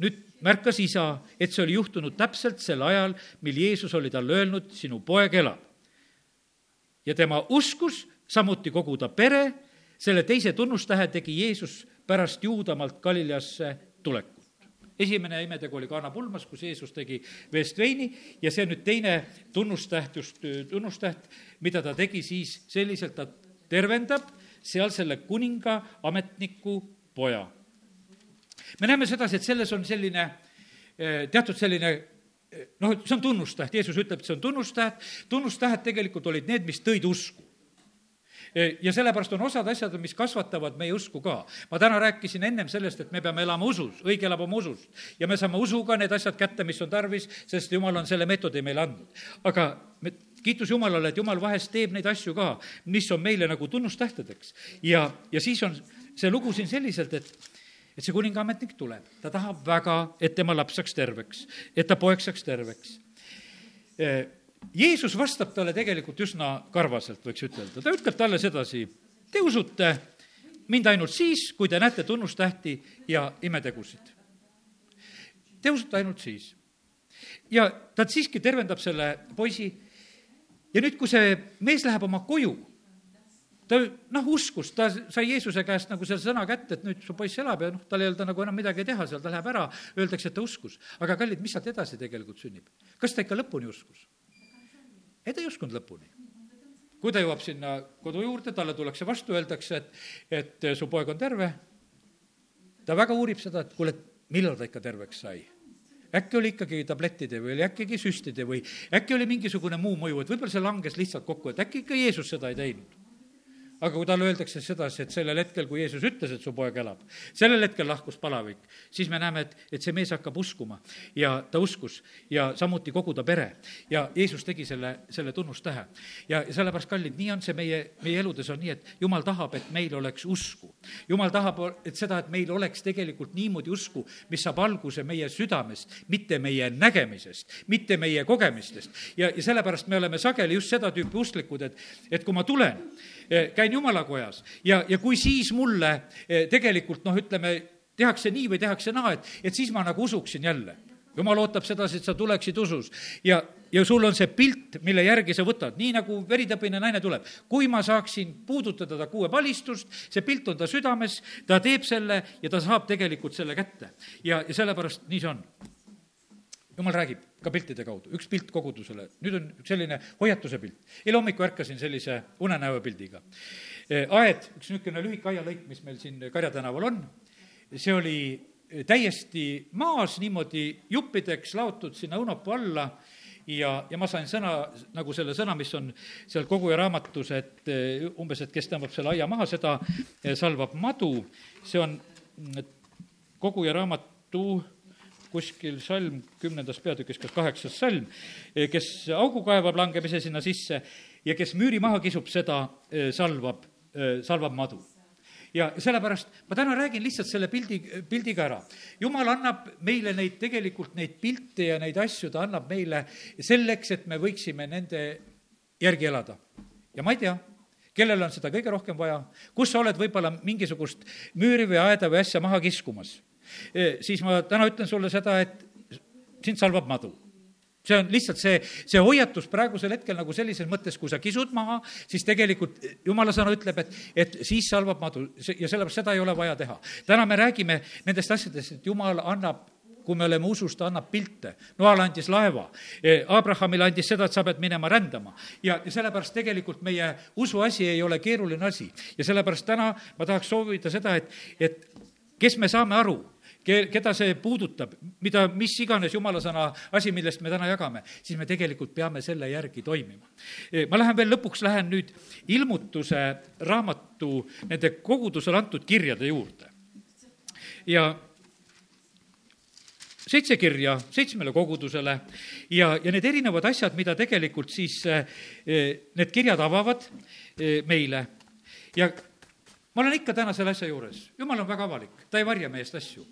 nüüd märkas isa, et see oli juhtunud täpselt sel ajal, mil Jeesus oli talle öelnud, sinu poeg elab. ja tema uskus, samuti kogu ta pere, selle teise tunnustähe tegi Jeesus pärast Juudamaalt Galileasse tulekut esimene imetegu oli Kana pulmas, kus Jeesus tegi veest veini ja see on nüüd teine tunnustäht, just tunnustäht, mida ta tegi siis selliselt, ta tervendab seal selle kuninga ametniku poja. me näeme sedasi, et selles on selline eh, teatud selline eh, noh, see on tunnustäht, Jeesus ütleb, et see on tunnustäht, tunnustähed tegelikult olid need, mis tõid usku ja sellepärast on osad asjad, mis kasvatavad meie usku ka. ma täna rääkisin ennem sellest, et me peame elama usus, õige elab oma usust. ja me saame usuga need asjad kätte, mis on tarvis, sest jumal on selle meetodi meile andnud. aga me, kiitus Jumalale, et Jumal vahest teeb neid asju ka, mis on meile nagu tunnustähtedeks. ja, ja siis on see lugu siin selliselt, et et see kuningaametnik tuleb, ta tahab väga, et tema laps saaks terveks, et ta poeg saaks terveks Jeesus vastab talle tegelikult üsna karvaselt, võiks ütelda. ta ütleb talle sedasi, te usute mind ainult siis, kui te näete tunnustähti ja imetegusid. Te usute ainult siis. ja ta siiski tervendab selle poisi ja nüüd, kui see mees läheb oma koju, ta noh, uskus, ta sai Jeesuse käest nagu selle sõna kätte, et nüüd su poiss elab ja noh, tal ei olnud nagu enam midagi teha seal, ta läheb ära, öeldakse, et ta uskus. aga kallid, mis sealt edasi tegelikult sünnib? kas ta ikka lõpuni uskus? Ei, ta ei uskunud lõpuni. kui ta jõuab sinna kodu juurde, talle tullakse vastu, öeldakse, et, et su poeg on terve, ta väga uurib seda, et kuule, millal ta ikka terveks sai äkki oli ikkagi tablettide või oli äkki süstide või äkki oli mingisugune muu mõju, et võib-olla see langes lihtsalt kokku, et äkki ikka Jeesus seda ei teinud. Aga kui talle öeldakse sedasi, et sellel hetkel, kui Jeesus ütles, et su poeg elab, sellel hetkel lahkus palavik, siis me näeme, et, et see mees hakkab uskuma ja ta uskus ja samuti kogu ta pere. ja Jeesus tegi selle, selle tunnustähe. ja, sellepärast, kallid, nii on see meie, meie eludes on nii, et Jumal tahab, et meil oleks usku. Jumal tahab, et seda, et meil oleks tegelikult niimoodi usku, mis saab alguse meie südamest, mitte meie nägemisest, mitte meie kogemistest. ja, ja sellepärast me oleme sageli just seda tüüpi usklikud, et, et kui ma tulen, käin jumalakojas ja, ja kui siis mulle eh, tegelikult noh, ütleme, tehakse nii või tehakse naa, et, et siis ma nagu usuksin jälle. jumal ootab sedasi, et sa tuleksid usus ja, ja sul on see pilt, mille järgi sa võtad, nii nagu veritõbine naine tuleb. kui ma saaksin puudutada ta kuuepalistust, see pilt on ta südames, ta teeb selle ja ta saab tegelikult selle kätte. ja, ja sellepärast nii see on. Jumal räägib ka piltide kaudu, üks pilt kogudusele, nüüd on selline hoiatuse pilt. eile hommikul ärkasin sellise unenäopildiga. E, aed, üks niisugune lühike aialõik, mis meil siin Karja tänaval on, see oli täiesti maas niimoodi juppideks laotud sinna õunapuu alla ja, ja ma sain sõna, nagu selle sõna, mis on seal koguja raamatus, et e, umbes, et kes tõmbab selle aia maha, seda salvab madu, see on koguja raamatu kuskil salm kümnendas peatükis, kas kaheksas salm, eh, kes augu kaevab, langeb ise sinna sisse ja kes müüri maha kisub, seda eh, salvab, eh, salvab madu ja sellepärast ma täna räägin lihtsalt selle pildi, pildiga ära. jumal annab meile neid, tegelikult neid pilte ja neid asju, ta annab meile selleks, et me võiksime nende järgi elada. ja ma ei tea, kellel on seda kõige rohkem vaja, kus sa oled võib-olla mingisugust müüri või aeda või asja maha kiskumas siis ma täna ütlen sulle seda, et sind salvab madu see on lihtsalt see, see hoiatus praegusel hetkel nagu sellises mõttes, kui sa kisud maha, siis tegelikult jumala sõna ütleb, et, et siis salvab madu ja sellepärast seda ei ole vaja teha. täna me räägime nendest asjadest, et jumal annab kui me oleme usus, ta annab pilte. Noale andis laeva, Abrahamile andis seda, et sa pead minema rändama. ja, ja sellepärast tegelikult meie usuasi ei ole keeruline asi. ja sellepärast täna ma tahaks soovida seda, et, et kes me saame aru, ke-, keda see puudutab, mida, mis iganes jumala sõna asi, millest me täna jagame, siis me tegelikult peame selle järgi toimima. ma lähen veel lõpuks, lähen nüüd ilmutuse raamatu nende kogudusele antud kirjade juurde. ja seitse kirja seitsmele kogudusele ja, ja need erinevad asjad, mida tegelikult siis need kirjad avavad meile. Ja ma olen ikka täna selle asja juures, jumal on väga avalik, ta ei varja meie eest asju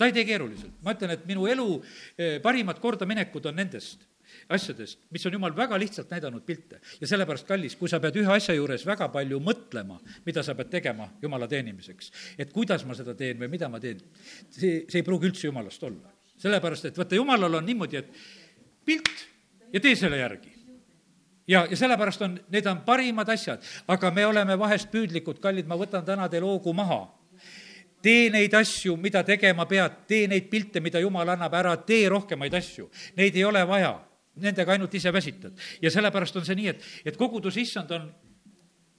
ta ei tee keeruliselt, ma ütlen, et minu elu eh, parimad kordaminekud on nendest asjadest, mis on jumal väga lihtsalt näidanud pilte. ja sellepärast, kallis, kui sa pead ühe asja juures väga palju mõtlema, mida sa pead tegema jumala teenimiseks, et kuidas ma seda teen või mida ma teen, see, see ei pruugi üldse jumalast olla. sellepärast, et vaata, jumalal on niimoodi, et pilt ja tee selle järgi ja, ja sellepärast on, need on parimad asjad, aga me oleme vahest püüdlikud, kallid, ma võtan täna teil hoogu maha tee neid asju, mida tegema pead, tee neid pilte, mida jumal annab, ära tee rohkemaid asju. Neid ei ole vaja, nendega ainult ise väsitad. ja sellepärast on see nii, et, et kogudus issand on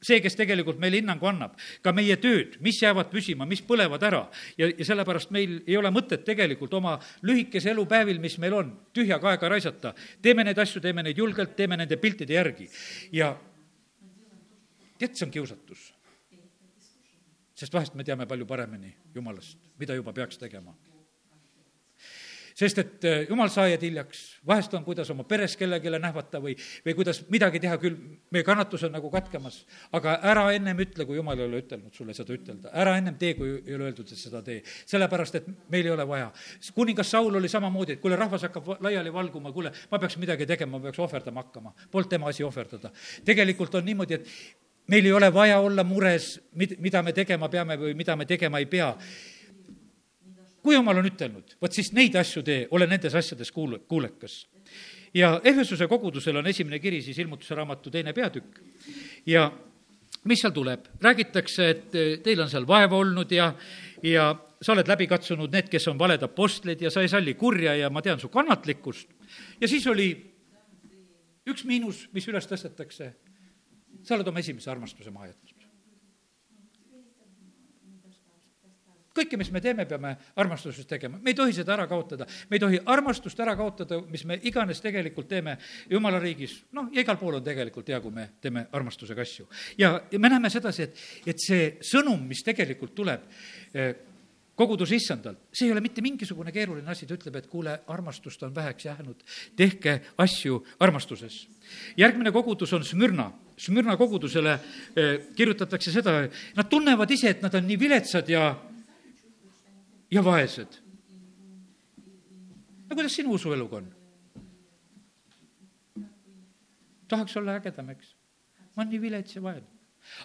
see, kes tegelikult meile hinnangu annab, ka meie tööd, mis jäävad püsima, mis põlevad ära. ja, ja sellepärast meil ei ole mõtet tegelikult oma lühikese elupäevil, mis meil on, tühjaga aega raisata. teeme neid asju, teeme neid julgelt, teeme nende piltide järgi. ja tead, see on kiusatus sest vahest me teame palju paremini Jumalast, mida juba peaks tegema. sest et eh, jumal sa jääd hiljaks, vahest on, kuidas oma peres kellelegi nähvata või, või kuidas midagi teha, küll meie kannatus on nagu katkemas, aga ära ennem ütle, kui jumal ei ole ütelnud sulle seda ütelda, ära ennem tee, kui ei ole öeldud, et seda tee. sellepärast, et meil ei ole vaja. kuningas Saul oli samamoodi, et kuule, rahvas hakkab laiali valguma, kuule, ma peaks midagi tegema, ma peaks ohverdama hakkama. Polnud tema asi ohverdada. tegelikult on niimoodi, et meil ei ole vaja olla mures, mid-, mida me tegema peame või mida me tegema ei pea. kui jumal on ütelnud, vot siis neid asju tee, ole nendes asjades kuul-, kuulekas. ja Ehesuse kogudusel on esimene kiri siis ilmutuse raamatu teine peatükk ja mis seal tuleb, räägitakse, et teil on seal vaeva olnud ja, ja sa oled läbi katsunud need, kes on valed apostlid ja sa ei salli kurja ja ma tean su kannatlikkust. ja siis oli üks miinus, mis üles tõstetakse sa oled oma esimese armastuse maha jätnud. kõike, mis me teeme, peame armastusest tegema, me ei tohi seda ära kaotada. me ei tohi armastust ära kaotada, mis me iganes tegelikult teeme jumala riigis, noh, ja igal pool on tegelikult hea, kui me teeme armastusega asju. ja, ja me näeme sedasi, et, et see sõnum, mis tegelikult tuleb eh, koguduse issandalt, see ei ole mitte mingisugune keeruline asi, ta ütleb, et kuule, armastust on väheks jäänud, tehke asju armastuses. järgmine kogudus on Smürna. Smürna kogudusele eh, kirjutatakse seda, nad tunnevad ise, et nad on nii viletsad ja ja vaesed. no kuidas sinu usueluga on? tahaks olla ägedam, eks? ma olen nii vilets ja vaene.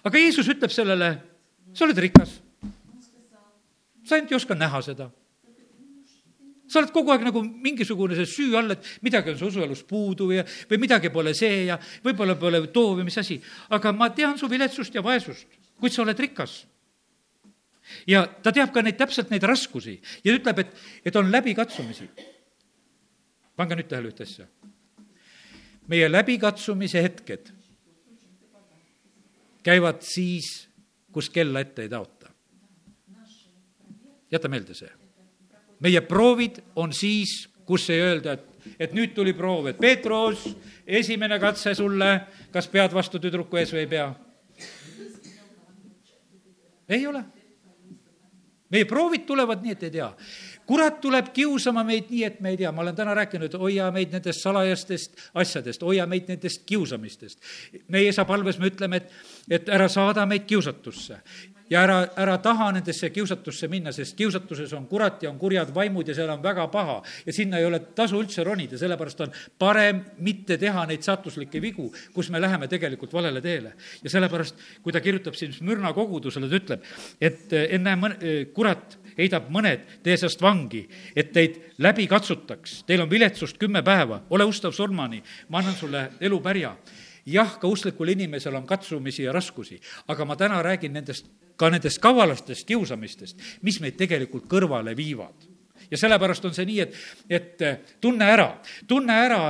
aga Jeesus ütleb sellele, sa oled rikas. sa ainult ei oska näha seda sa oled kogu aeg nagu mingisugune see süü all, et midagi on su usuelus puudu ja, või midagi pole see ja võib-olla pole too või mis asi. aga ma tean su viletsust ja vaesust, kuid sa oled rikas ja ta teab ka neid, täpselt neid raskusi ja ütleb, et, et on läbikatsumisi. pange nüüd tähele ühte asja. meie läbikatsumise hetked käivad siis, kus kella ette ei taota. jäta meelde see. Meie proovid on siis, kus ei öelda, et, et nüüd tuli proov, et Peetrus, esimene katse sulle, kas pead vastu tüdruku ees või ei pea? ei ole meie proovid tulevad nii, et ei tea. kurat tuleb kiusama meid nii, et me ei tea, ma olen täna rääkinud, hoia meid nendest salajastest asjadest, hoia meid nendest kiusamistest. meie isa palves me ütleme, et, et ära saada meid kiusatusse ja ära, ära taha nendesse kiusatusse minna, sest kiusatuses on kurat ja on kurjad vaimud ja seal on väga paha. ja sinna ei ole tasu üldse ronida, sellepärast on parem mitte teha neid sattuslikke vigu, kus me läheme tegelikult valele teele. ja sellepärast, kui ta kirjutab siin Smürna kogudusele, ta ütleb, et enne mõne, kurat heidab mõned teie seast vangi, et teid läbi katsutaks. Teil on viletsust kümme päeva, ole ustav surmani, ma annan sulle elupärja jah, ka usklikul inimesel on katsumisi ja raskusi, aga ma täna räägin nendest, ka nendest kavalastest kiusamistest, mis meid tegelikult kõrvale viivad. ja sellepärast on see nii, et, et eh, tunne ära, tunne ära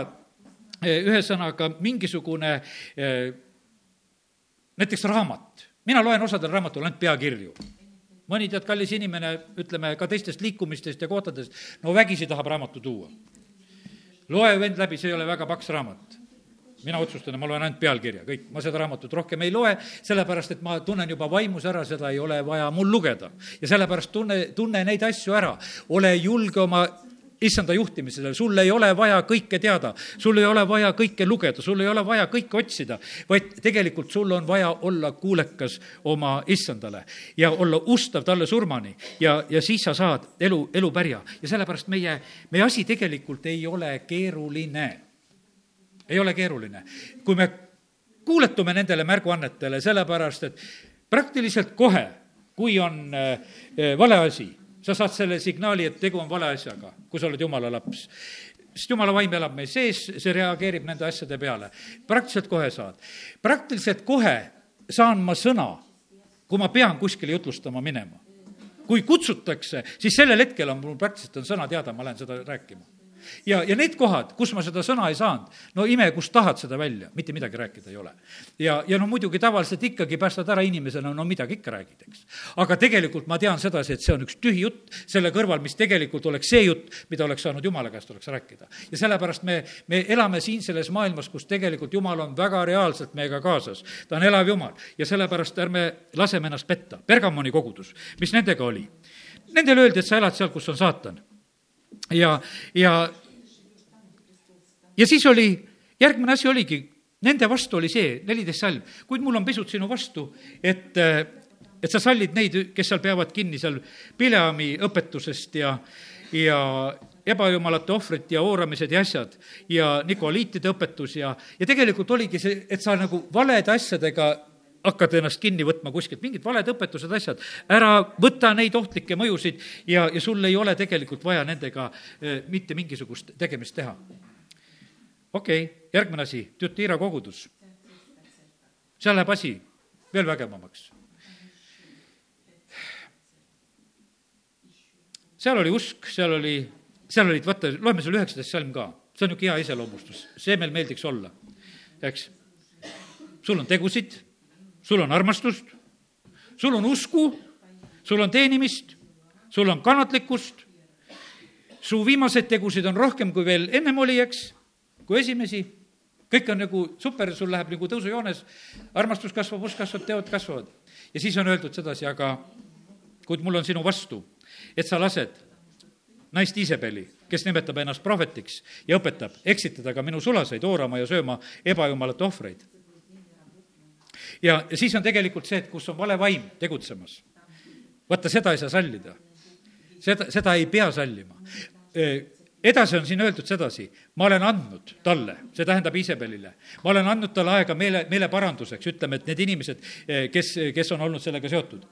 eh, ühesõnaga mingisugune eh, näiteks raamat. mina loen osadel raamatul ainult peakirju mõni tead, kallis inimene, ütleme ka teistest liikumistest ja kohtadest, no vägisi tahab raamatu tuua. loe vend läbi, see ei ole väga paks raamat mina otsustan ja ma loen ainult pealkirja, kõik, ma seda raamatut rohkem ei loe, sellepärast et ma tunnen juba vaimus ära, seda ei ole vaja mul lugeda. ja sellepärast tunne, tunne neid asju ära, ole julge oma issanda juhtimisele, sul ei ole vaja kõike teada, sul ei ole vaja kõike lugeda, sul ei ole vaja kõike otsida, vaid tegelikult sul on vaja olla kuulekas oma issandale ja olla ustav talle surmani. Ja, ja siis sa saad elu, elupärja. ja sellepärast meie, meie asi tegelikult ei ole keeruline ei ole keeruline. kui me kuuletume nendele märguannetele, sellepärast et praktiliselt kohe, kui on äh, vale asi, sa saad selle signaali, et tegu on vale asjaga, kui sa oled jumala laps. sest jumala vaim elab meil sees, see reageerib nende asjade peale. praktiliselt kohe saad. praktiliselt kohe saan ma sõna, kui ma pean kuskile jutlustama minema. kui kutsutakse, siis sellel hetkel on mul praktiliselt on sõna teada, ma lähen seda rääkima ja, ja need kohad, kus ma seda sõna ei saanud, no ime, kust tahad seda välja, mitte midagi rääkida ei ole. ja, ja no muidugi tavaliselt ikkagi päästad ära inimesena, no midagi ikka räägid, eks. aga tegelikult ma tean sedasi, et see on üks tühi jutt selle kõrval, mis tegelikult oleks see jutt, mida oleks saanud Jumala käest, oleks rääkida. ja sellepärast me, me elame siin selles maailmas, kus tegelikult Jumal on väga reaalselt meiega kaasas. ta on elav Jumal ja sellepärast ärme laseme ennast petta. Bergamoni kogudus, mis nendega oli? Nendele öeldi, et sa elad seal, kus on saatan ja, ja, ja siis oli, järgmine asi oligi, nende vastu oli see, neliteist salm, kuid mul on pisut sinu vastu, et, et sa sallid neid, kes seal peavad kinni seal Pileami õpetusest ja, ja ebajumalate ohvrit ja ooramised ja asjad ja nikoliitide õpetus ja, ja tegelikult oligi see, et sa nagu valede asjadega hakkad ennast kinni võtma kuskilt, mingid valed õpetused, asjad, ära võta neid ohtlikke mõjusid ja, ja sul ei ole tegelikult vaja nendega eh, mitte mingisugust tegemist teha. okei okay,, järgmine asi, Tütira kogudus. seal läheb asi veel vägevamaks. seal oli usk, seal oli, seal olid, vaata, loeme selle üheksateist salm ka, see on niisugune hea iseloomustus, see meil meeldiks olla, eks. sul on tegusid sul on armastust, sul on usku, sul on teenimist sul on kannatlikkust, su viimaseid tegusid on rohkem, kui veel ennem oli, eks, kui esimesi, kõik on nagu super, sul läheb nagu tõusujoones, armastus kasvab, usk kasvab, teod kasvavad. ja siis on öeldud sedasi, aga kuid mul on sinu vastu, et sa lased naist Iisabeli, kes nimetab ennast prohvetiks ja õpetab eksitada ka minu sulaseid oorama ja sööma ebajumalate ohvreid. Ja, ja siis on tegelikult see, et kus on vale vaim tegutsemas. vaata, seda ei saa sallida. seda, seda ei pea sallima edasi on siin öeldud sedasi, ma olen andnud talle, see tähendab Iisabelile, ma olen andnud talle aega meele, meeleparanduseks, ütleme, et need inimesed, kes, kes on olnud sellega seotud.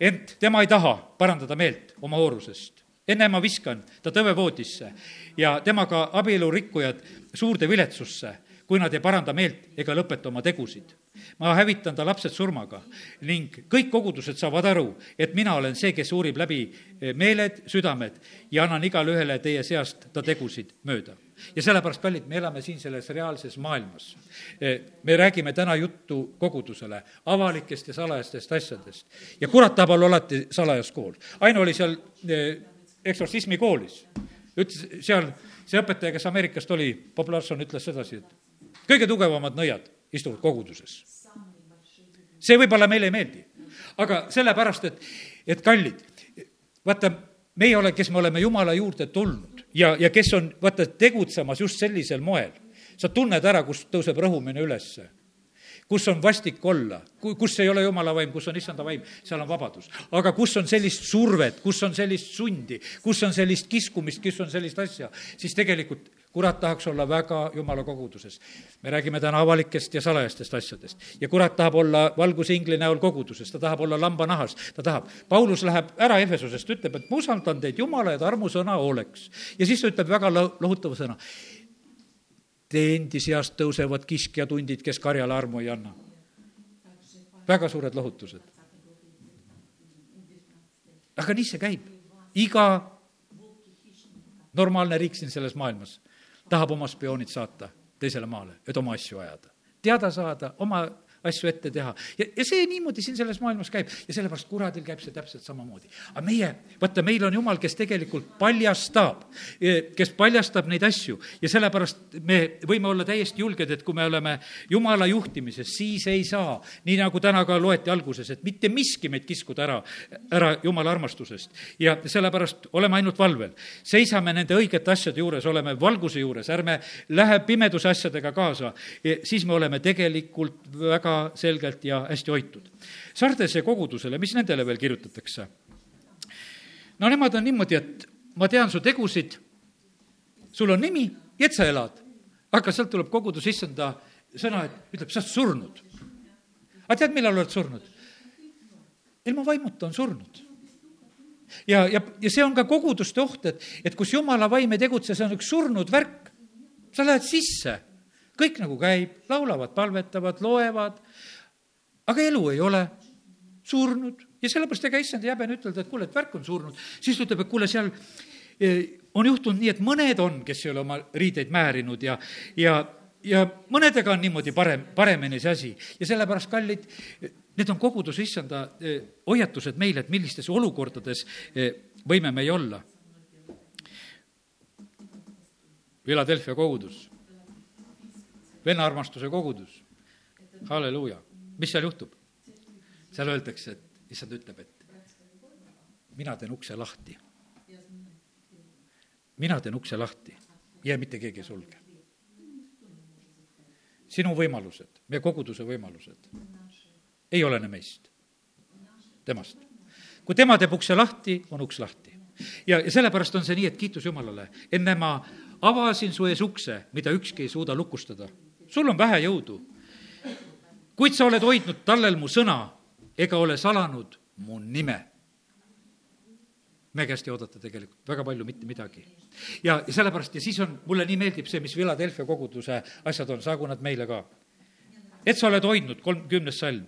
ent tema ei taha parandada meelt oma hoorusest enne ma viskan ta tõvevoodisse ja temaga abielurikkujad suurde viletsusse, kui nad ei paranda meelt ega lõpeta oma tegusid. Ma hävitan ta lapsed surmaga ning kõik kogudused saavad aru, et mina olen see, kes uurib läbi meeled, südamed ja annan igale ühele teie seast ta tegusid mööda ja sellepärast, kallid, me elame siin selles reaalses maailmas. me räägime täna juttu kogudusele avalikest ja salajastest asjadest ja kurat tahab olla alati salajas kool. Aino oli seal eksortsismi koolis. ütles seal, see õpetaja, kes Ameerikast oli, Bob Larson ütles sedasi, et kõige tugevamad nõiad istuvad koguduses. see võib-olla meile ei meeldi, aga sellepärast, et, et kallid, vaata, meie ole, kes me oleme Jumala juurde tulnud ja, ja kes on, vaata, tegutsemas just sellisel moel, sa tunned ära, kust tõuseb rõhumine ülesse kus on vastik olla, kus ei ole jumala vaim, kus on issanda vaim, seal on vabadus. aga kus on sellist survet, kus on sellist sundi, kus on sellist kiskumist, kus on sellist asja, siis tegelikult kurat tahaks olla väga jumala koguduses. me räägime täna avalikest ja salajastest asjadest. ja kurat tahab olla valguse ingli näol koguduses, ta tahab olla lambanahas, ta tahab. Paulus läheb ära Efesusest, ütleb, et ma usaldan teid Jumala ja armusõna hooleks. ja siis ta ütleb väga lohutava sõna Teie endi seast tõusevad kiskjatundid, kes karjale armu ei anna. väga suured lohutused. aga nii see käib. iga normaalne riik siin selles maailmas tahab oma spioonid saata teisele maale, et oma asju ajada. teada saada, oma asju ette teha. ja, ja see niimoodi siin selles maailmas käib ja sellepärast kuradil käib see täpselt samamoodi. aga meie, vaata, meil on jumal, kes tegelikult paljastab, kes paljastab neid asju ja sellepärast me võime olla täiesti julged, et kui me oleme jumala juhtimises, siis ei saa, nii nagu täna ka loeti alguses, et mitte miski meid kiskuda ära, ära jumala armastusest. ja sellepärast oleme ainult valvel, seisame nende õigete asjade juures, oleme valguse juures, ärme lähe pimeduse asjadega kaasa, siis me oleme tegelikult väga väga selgelt ja hästi hoitud. Sardese kogudusele, mis nendele veel kirjutatakse? no nemad on niimoodi, et ma tean su tegusid, sul on nimi ja et sa elad. aga sealt tuleb kogudus issanda sõna, et ütleb, sa oled surnud. aga tead, millal oled surnud? ilma vaimuta on surnud ja, ja, ja see on ka koguduste oht, et, et kus jumala vaim ei tegutse, see on üks surnud värk. sa lähed sisse kõik nagu käib, laulavad, palvetavad, loevad, aga elu ei ole, surnud. Ja sellepärast ega issand ei häbene ütelda, et kuule, et värk on surnud, siis ta ütleb, et kuule, seal e, on juhtunud nii, et mõned on, kes ei ole oma riideid määrinud ja, ja, ja mõnedega on niimoodi parem, paremini see asi. Ja sellepärast, kallid, need on koguduse issanda e, hoiatused meile, et millistes olukordades e, võime meie olla. Philadelphia kogudus venna armastuse kogudus. halleluuja. mis seal juhtub? seal öeldakse, et issand ütleb, et mina teen ukse lahti. mina teen ukse lahti ja mitte keegi ei sulge. sinu võimalused, meie koguduse võimalused ei olene meist, temast. kui tema teeb ukse lahti, on uks lahti. ja, ja sellepärast on see nii, et kiitus Jumalale, enne ma avasin su ees ukse, mida ükski ei suuda lukustada sul on vähe jõudu. kuid sa oled hoidnud tallel mu sõna ega ole salanud mu nime. me käest ei oodata tegelikult väga palju mitte midagi. ja, ja sellepärast ja siis on, mulle nii meeldib see, mis Philadelphia koguduse asjad on, saagu nad meile ka. et sa oled hoidnud, kolmkümnes salm,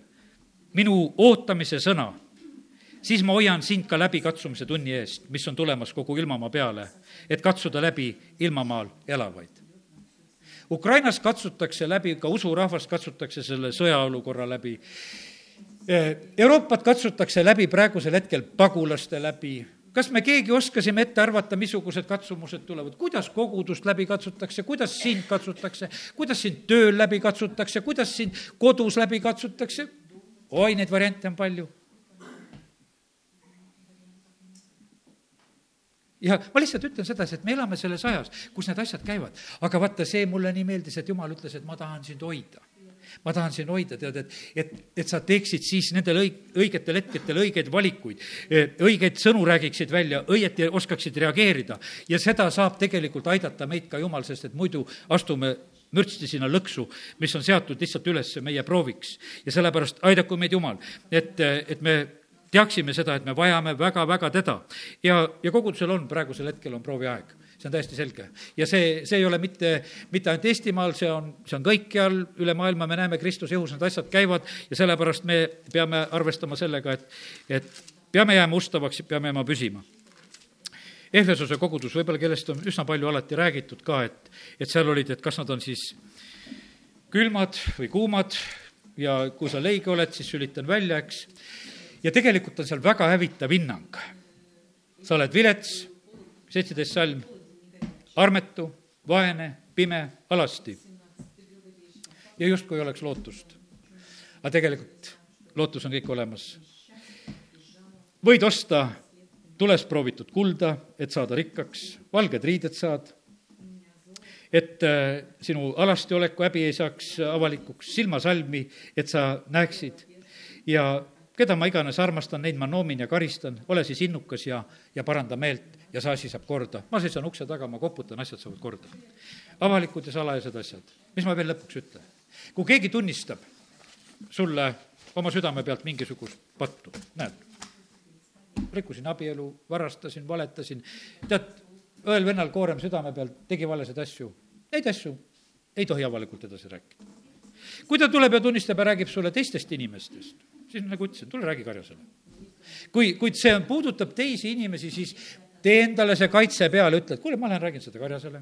minu ootamise sõna siis ma hoian sind ka läbi katsumise tunni eest, mis on tulemas kogu ilmamaa peale, et katsuda läbi ilmamaal elavaid. Ukrainas katsutakse läbi, ka usurahvast katsutakse selle sõjaolukorra läbi. Euroopat katsutakse läbi praegusel hetkel pagulaste läbi, kas me keegi oskasime ette arvata, missugused katsumused tulevad, kuidas kogudust läbi katsutakse, kuidas sind katsutakse, kuidas sind tööl läbi katsutakse, kuidas sind kodus läbi katsutakse? oi, neid variante on palju ja ma lihtsalt ütlen sedasi, et me elame selles ajas, kus need asjad käivad. aga vaata, see mulle nii meeldis, et jumal ütles, et ma tahan sind hoida ma tahan sind hoida, tead, et, et, et sa teeksid siis nendel õig-, õigetel hetkedel õigeid valikuid, õigeid sõnu räägiksid välja, õieti oskaksid reageerida. ja seda saab tegelikult aidata meid ka Jumal, sest et muidu astume mürtsti sinna lõksu, mis on seatud lihtsalt üles meie prooviks. ja sellepärast aidaku meid Jumal, et, et me teaksime seda, et me vajame väga-väga teda. ja, ja kogudusel on praegusel hetkel on prooviaeg, see on täiesti selge. ja see, see ei ole mitte, mitte ainult Eestimaal, see on, see on kõikjal üle maailma, me näeme Kristuse jõus, need asjad käivad ja sellepärast me peame arvestama sellega, et, et peame jääma ustavaks, peame jääma püsima. Ehvesuse kogudus, võib-olla kellest on üsna palju alati räägitud ka, et, et seal olid, et kas nad on siis külmad või kuumad ja kui sa leige oled, siis sülitan välja, eks ja tegelikult on seal väga hävitav hinnang. sa oled vilets, seitseteist salm, armetu, vaene, pime, alasti. ja justkui oleks lootust. aga tegelikult lootus on kõik olemas. võid osta tules proovitud kulda, et saada rikkaks, valged riided saad, et äh, sinu alasti oleku häbi ei saaks avalikuks, silmasalmi, et sa näeksid ja keda ma iganes armastan, neid ma noomin ja karistan, ole siis innukas ja, ja paranda meelt ja see asi saab korda. ma seisan ukse taga, ma koputan, asjad saavad korda. avalikud ja salajased asjad. mis ma veel lõpuks ütlen? kui keegi tunnistab sulle oma südame pealt mingisugust pattu, näed, rikkusin abielu, varastasin, valetasin, tead, õel-vennal koorem südame pealt, tegi valesid asju, neid asju ei tohi avalikult edasi rääkida. kui ta tuleb ja tunnistab ja räägib sulle teistest inimestest, siis nagu ütlesin, tule räägi Karjasele. kui, kuid see on, puudutab teisi inimesi, siis tee endale see kaitse peale, ütle, et kuule, ma lähen räägin seda Karjasele.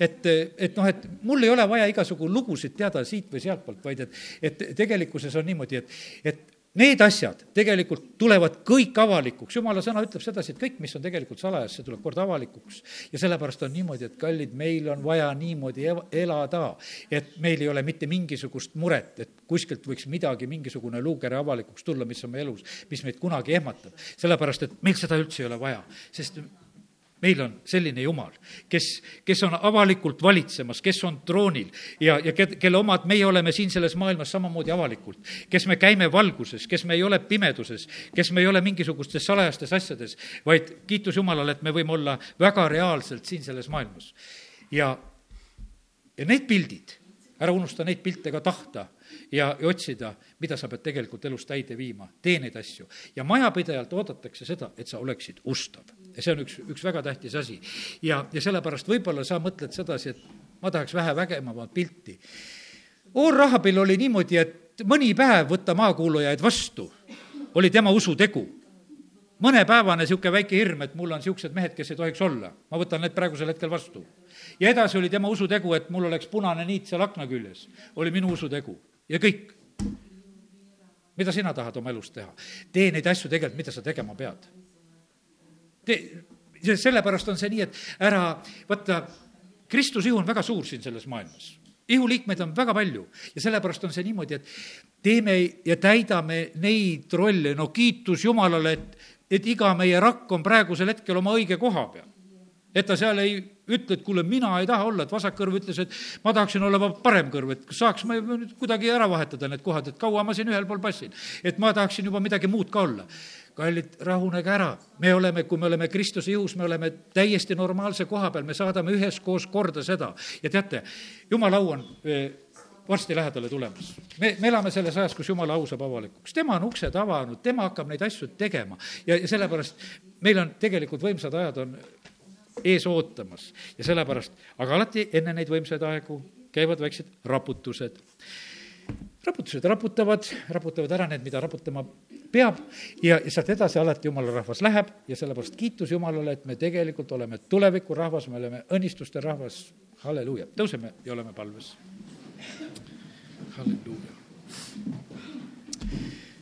et, et noh, et mul ei ole vaja igasugu lugusid teada siit või sealtpoolt, vaid et, et tegelikkuses on niimoodi, et, et Need asjad tegelikult tulevad kõik avalikuks, jumala sõna ütleb sedasi, et kõik, mis on tegelikult salajas, see tuleb kord avalikuks. ja sellepärast on niimoodi, et kallid, meil on vaja niimoodi elada, et meil ei ole mitte mingisugust muret, et kuskilt võiks midagi, mingisugune luukere avalikuks tulla, mis on meie elus, mis meid kunagi ehmatab. sellepärast, et meil seda üldse ei ole vaja, sest meil on selline Jumal, kes, kes on avalikult valitsemas, kes on troonil ja, ja kelle omad meie oleme siin selles maailmas samamoodi avalikult. kes me käime valguses, kes me ei ole pimeduses, kes me ei ole mingisugustes salajastes asjades, vaid kiitus Jumalale, et me võime olla väga reaalselt siin selles maailmas. ja, ja need pildid, ära unusta neid pilte ka tahta ja, otsida, mida sa pead tegelikult elus täide viima, tee neid asju. ja majapidajalt oodatakse seda, et sa oleksid ustav. ja see on üks, üks väga tähtis asi. ja, ja sellepärast võib-olla sa mõtled sedasi, et ma tahaks vähe vägevamat pilti. Oor-Rahabil oli niimoodi, et mõni päev võtta maakuulujaid vastu, oli tema usutegu mõnepäevane niisugune väike hirm, et mul on niisugused mehed, kes ei tohiks olla, ma võtan need praegusel hetkel vastu. ja edasi oli tema usutegu, et mul oleks punane niit seal akna küljes, oli minu usutegu ja kõik. mida sina tahad oma elus teha? tee neid asju tegelikult, mida sa tegema pead. tee, sellepärast on see nii, et ära, vaata, Kristuse ihu on väga suur siin selles maailmas. ihuliikmeid on väga palju ja sellepärast on see niimoodi, et teeme ja täidame neid rolle, no kiitus Jumalale, et, et iga meie rakk on praegusel hetkel oma õige koha peal. Et ta seal ei ütle, et kuule, mina ei taha olla, et vasak kõrv ütles, et ma tahaksin olla parem kõrv, et kas saaks ma nüüd kuidagi ära vahetada need kohad, et kaua ma siin ühel pool passin. et ma tahaksin juba midagi muud ka olla. kallid, rahunege ära, me oleme, kui me oleme Kristuse jõus, me oleme täiesti normaalse koha peal, me saadame üheskoos korda seda ja teate, jumala au on eh, varsti lähedale tulemas. me, me elame selles ajas, kus jumala au saab avalikuks, tema on uksed avanud, tema hakkab neid asju tegema ja, ja sellepärast meil on tegelikult võimsad ajad on ees ootamas ja sellepärast, aga alati enne neid võimsaid aegu käivad väiksed raputused. raputused raputavad, raputavad ära need, mida raputama peab ja, ja sealt edasi alati jumala rahvas läheb ja sellepärast kiitus Jumalale, et me tegelikult oleme tulevikurahvas, me oleme õnnistuste rahvas, halleluuja, tõuseme ja oleme palves. halleluuja.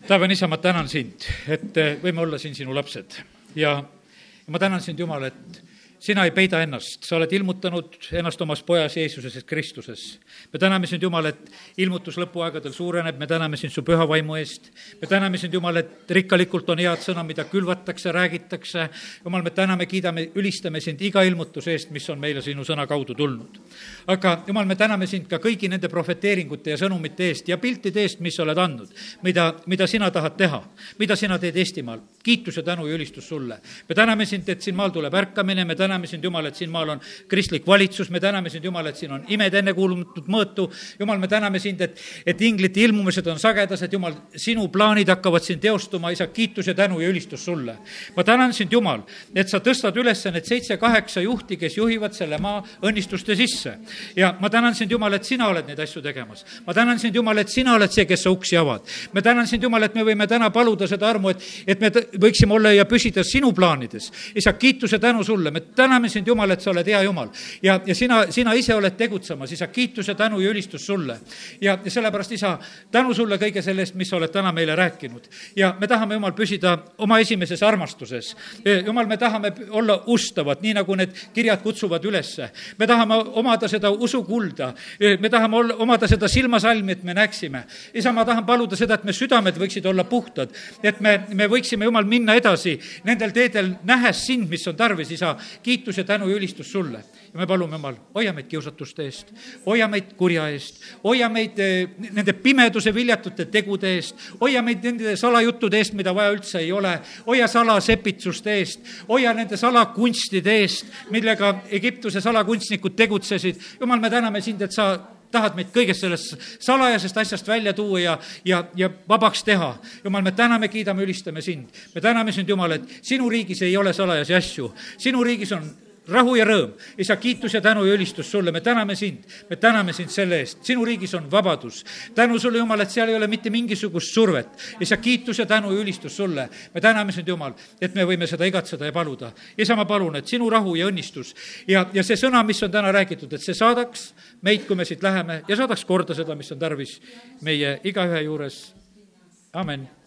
taevane isa, ma tänan sind, et võime olla siin sinu lapsed ja ma tänan sind, Jumal, et sina ei peida ennast, sa oled ilmutanud ennast omas pojas Jeesuses Kristuses. me täname sind, Jumal, et ilmutus lõpuaegadel suureneb, me täname sind su püha vaimu eest. me täname sind, Jumal, et rikkalikult on head sõna, mida külvatakse, räägitakse. Jumal, me täname, kiidame, ülistame sind iga ilmutuse eest, mis on meile sinu sõna kaudu tulnud. aga Jumal, me täname sind ka kõigi nende prohveteeringute ja sõnumite eest ja piltide eest, mis sa oled andnud, mida, mida sina tahad teha, mida sina teed Eestimaal. kiitus ja tänu ja ülistus sulle. me täname sind, et siin maal tuleb ärkamine, me täname täname sind, Jumal, et siin maal on kristlik valitsus, me täname sind, Jumal, et siin on imed ennekuulmatud mõõtu. Jumal, me täname sind, et, et inglite ilmumised on sagedased, Jumal, sinu plaanid hakkavad siin teostuma, isa, kiitus ja tänu ja ülistus sulle. ma tänan sind, Jumal, et sa tõstad üles need seitse-kaheksa juhti, kes juhivad selle maa õnnistuste sisse. ja ma tänan sind, Jumal, et sina oled neid asju tegemas. ma tänan sind, Jumal, et sina oled see, kes sa uksi avad. me tänan sind, Jumal, et me võime täna paluda seda armu, et, et me võiksime olla ja püsida sinu plaanides. isa, kiituse tänu sulle, me täname sind, Jumal, et sa oled hea Jumal. ja, ja sina, sina ise oled tegutsemas, isa, kiitus ja tänu ja ülistus sulle. ja, ja sellepärast, isa, tänu sulle kõige selle eest, mis sa oled täna meile rääkinud. ja me tahame, Jumal, püsida oma esimeses armastuses. Jumal, me tahame olla ustavad, nii nagu need kirjad kutsuvad ülesse. me tahame omada seda usukulda, me tahame olla, omada seda silmasalmi, et me näeksime. isa, ma tahan paluda seda, et me südamed võiksid olla puhtad, et me, me võiksime, Jumal, minna edasi nendel teedel, nähes sind, mis on tarvis, isa kiitus ja tänu ja ülistus sulle. ja me palume, Jumal, hoia meid kiusatuste eest, hoia meid kurja eest, hoia meid eh, nende pimeduse viljatute tegude eest, hoia meid nende salajuttude eest, mida vaja üldse ei ole, hoia salasepitsuste eest, hoia nende salakunstide eest, millega Egiptuse salakunstnikud tegutsesid. Jumal, me täname sind, et sa tahad meid kõigest sellest salajasest asjast välja tuua ja, ja, ja vabaks teha. jumal, me täname, kiidame, ülistame sind. me täname sind, Jumal, et sinu riigis ei ole salajasi asju. sinu riigis on rahu ja rõõm. isa, kiitus ja tänu ja ülistus sulle, me täname sind, me täname sind selle eest, sinu riigis on vabadus. tänu sulle, Jumal, et seal ei ole mitte mingisugust survet. isa, kiitus ja tänu ja ülistus sulle, me täname sind, Jumal, et me võime seda igatseda ja paluda. isa, ma palun, et sinu rahu ja õnnistus ja, ja see sõna, mis on täna räägitud, et see saadaks meid, kui me siit läheme ja saadaks korda seda, mis on tarvis meie igaühe juures. amin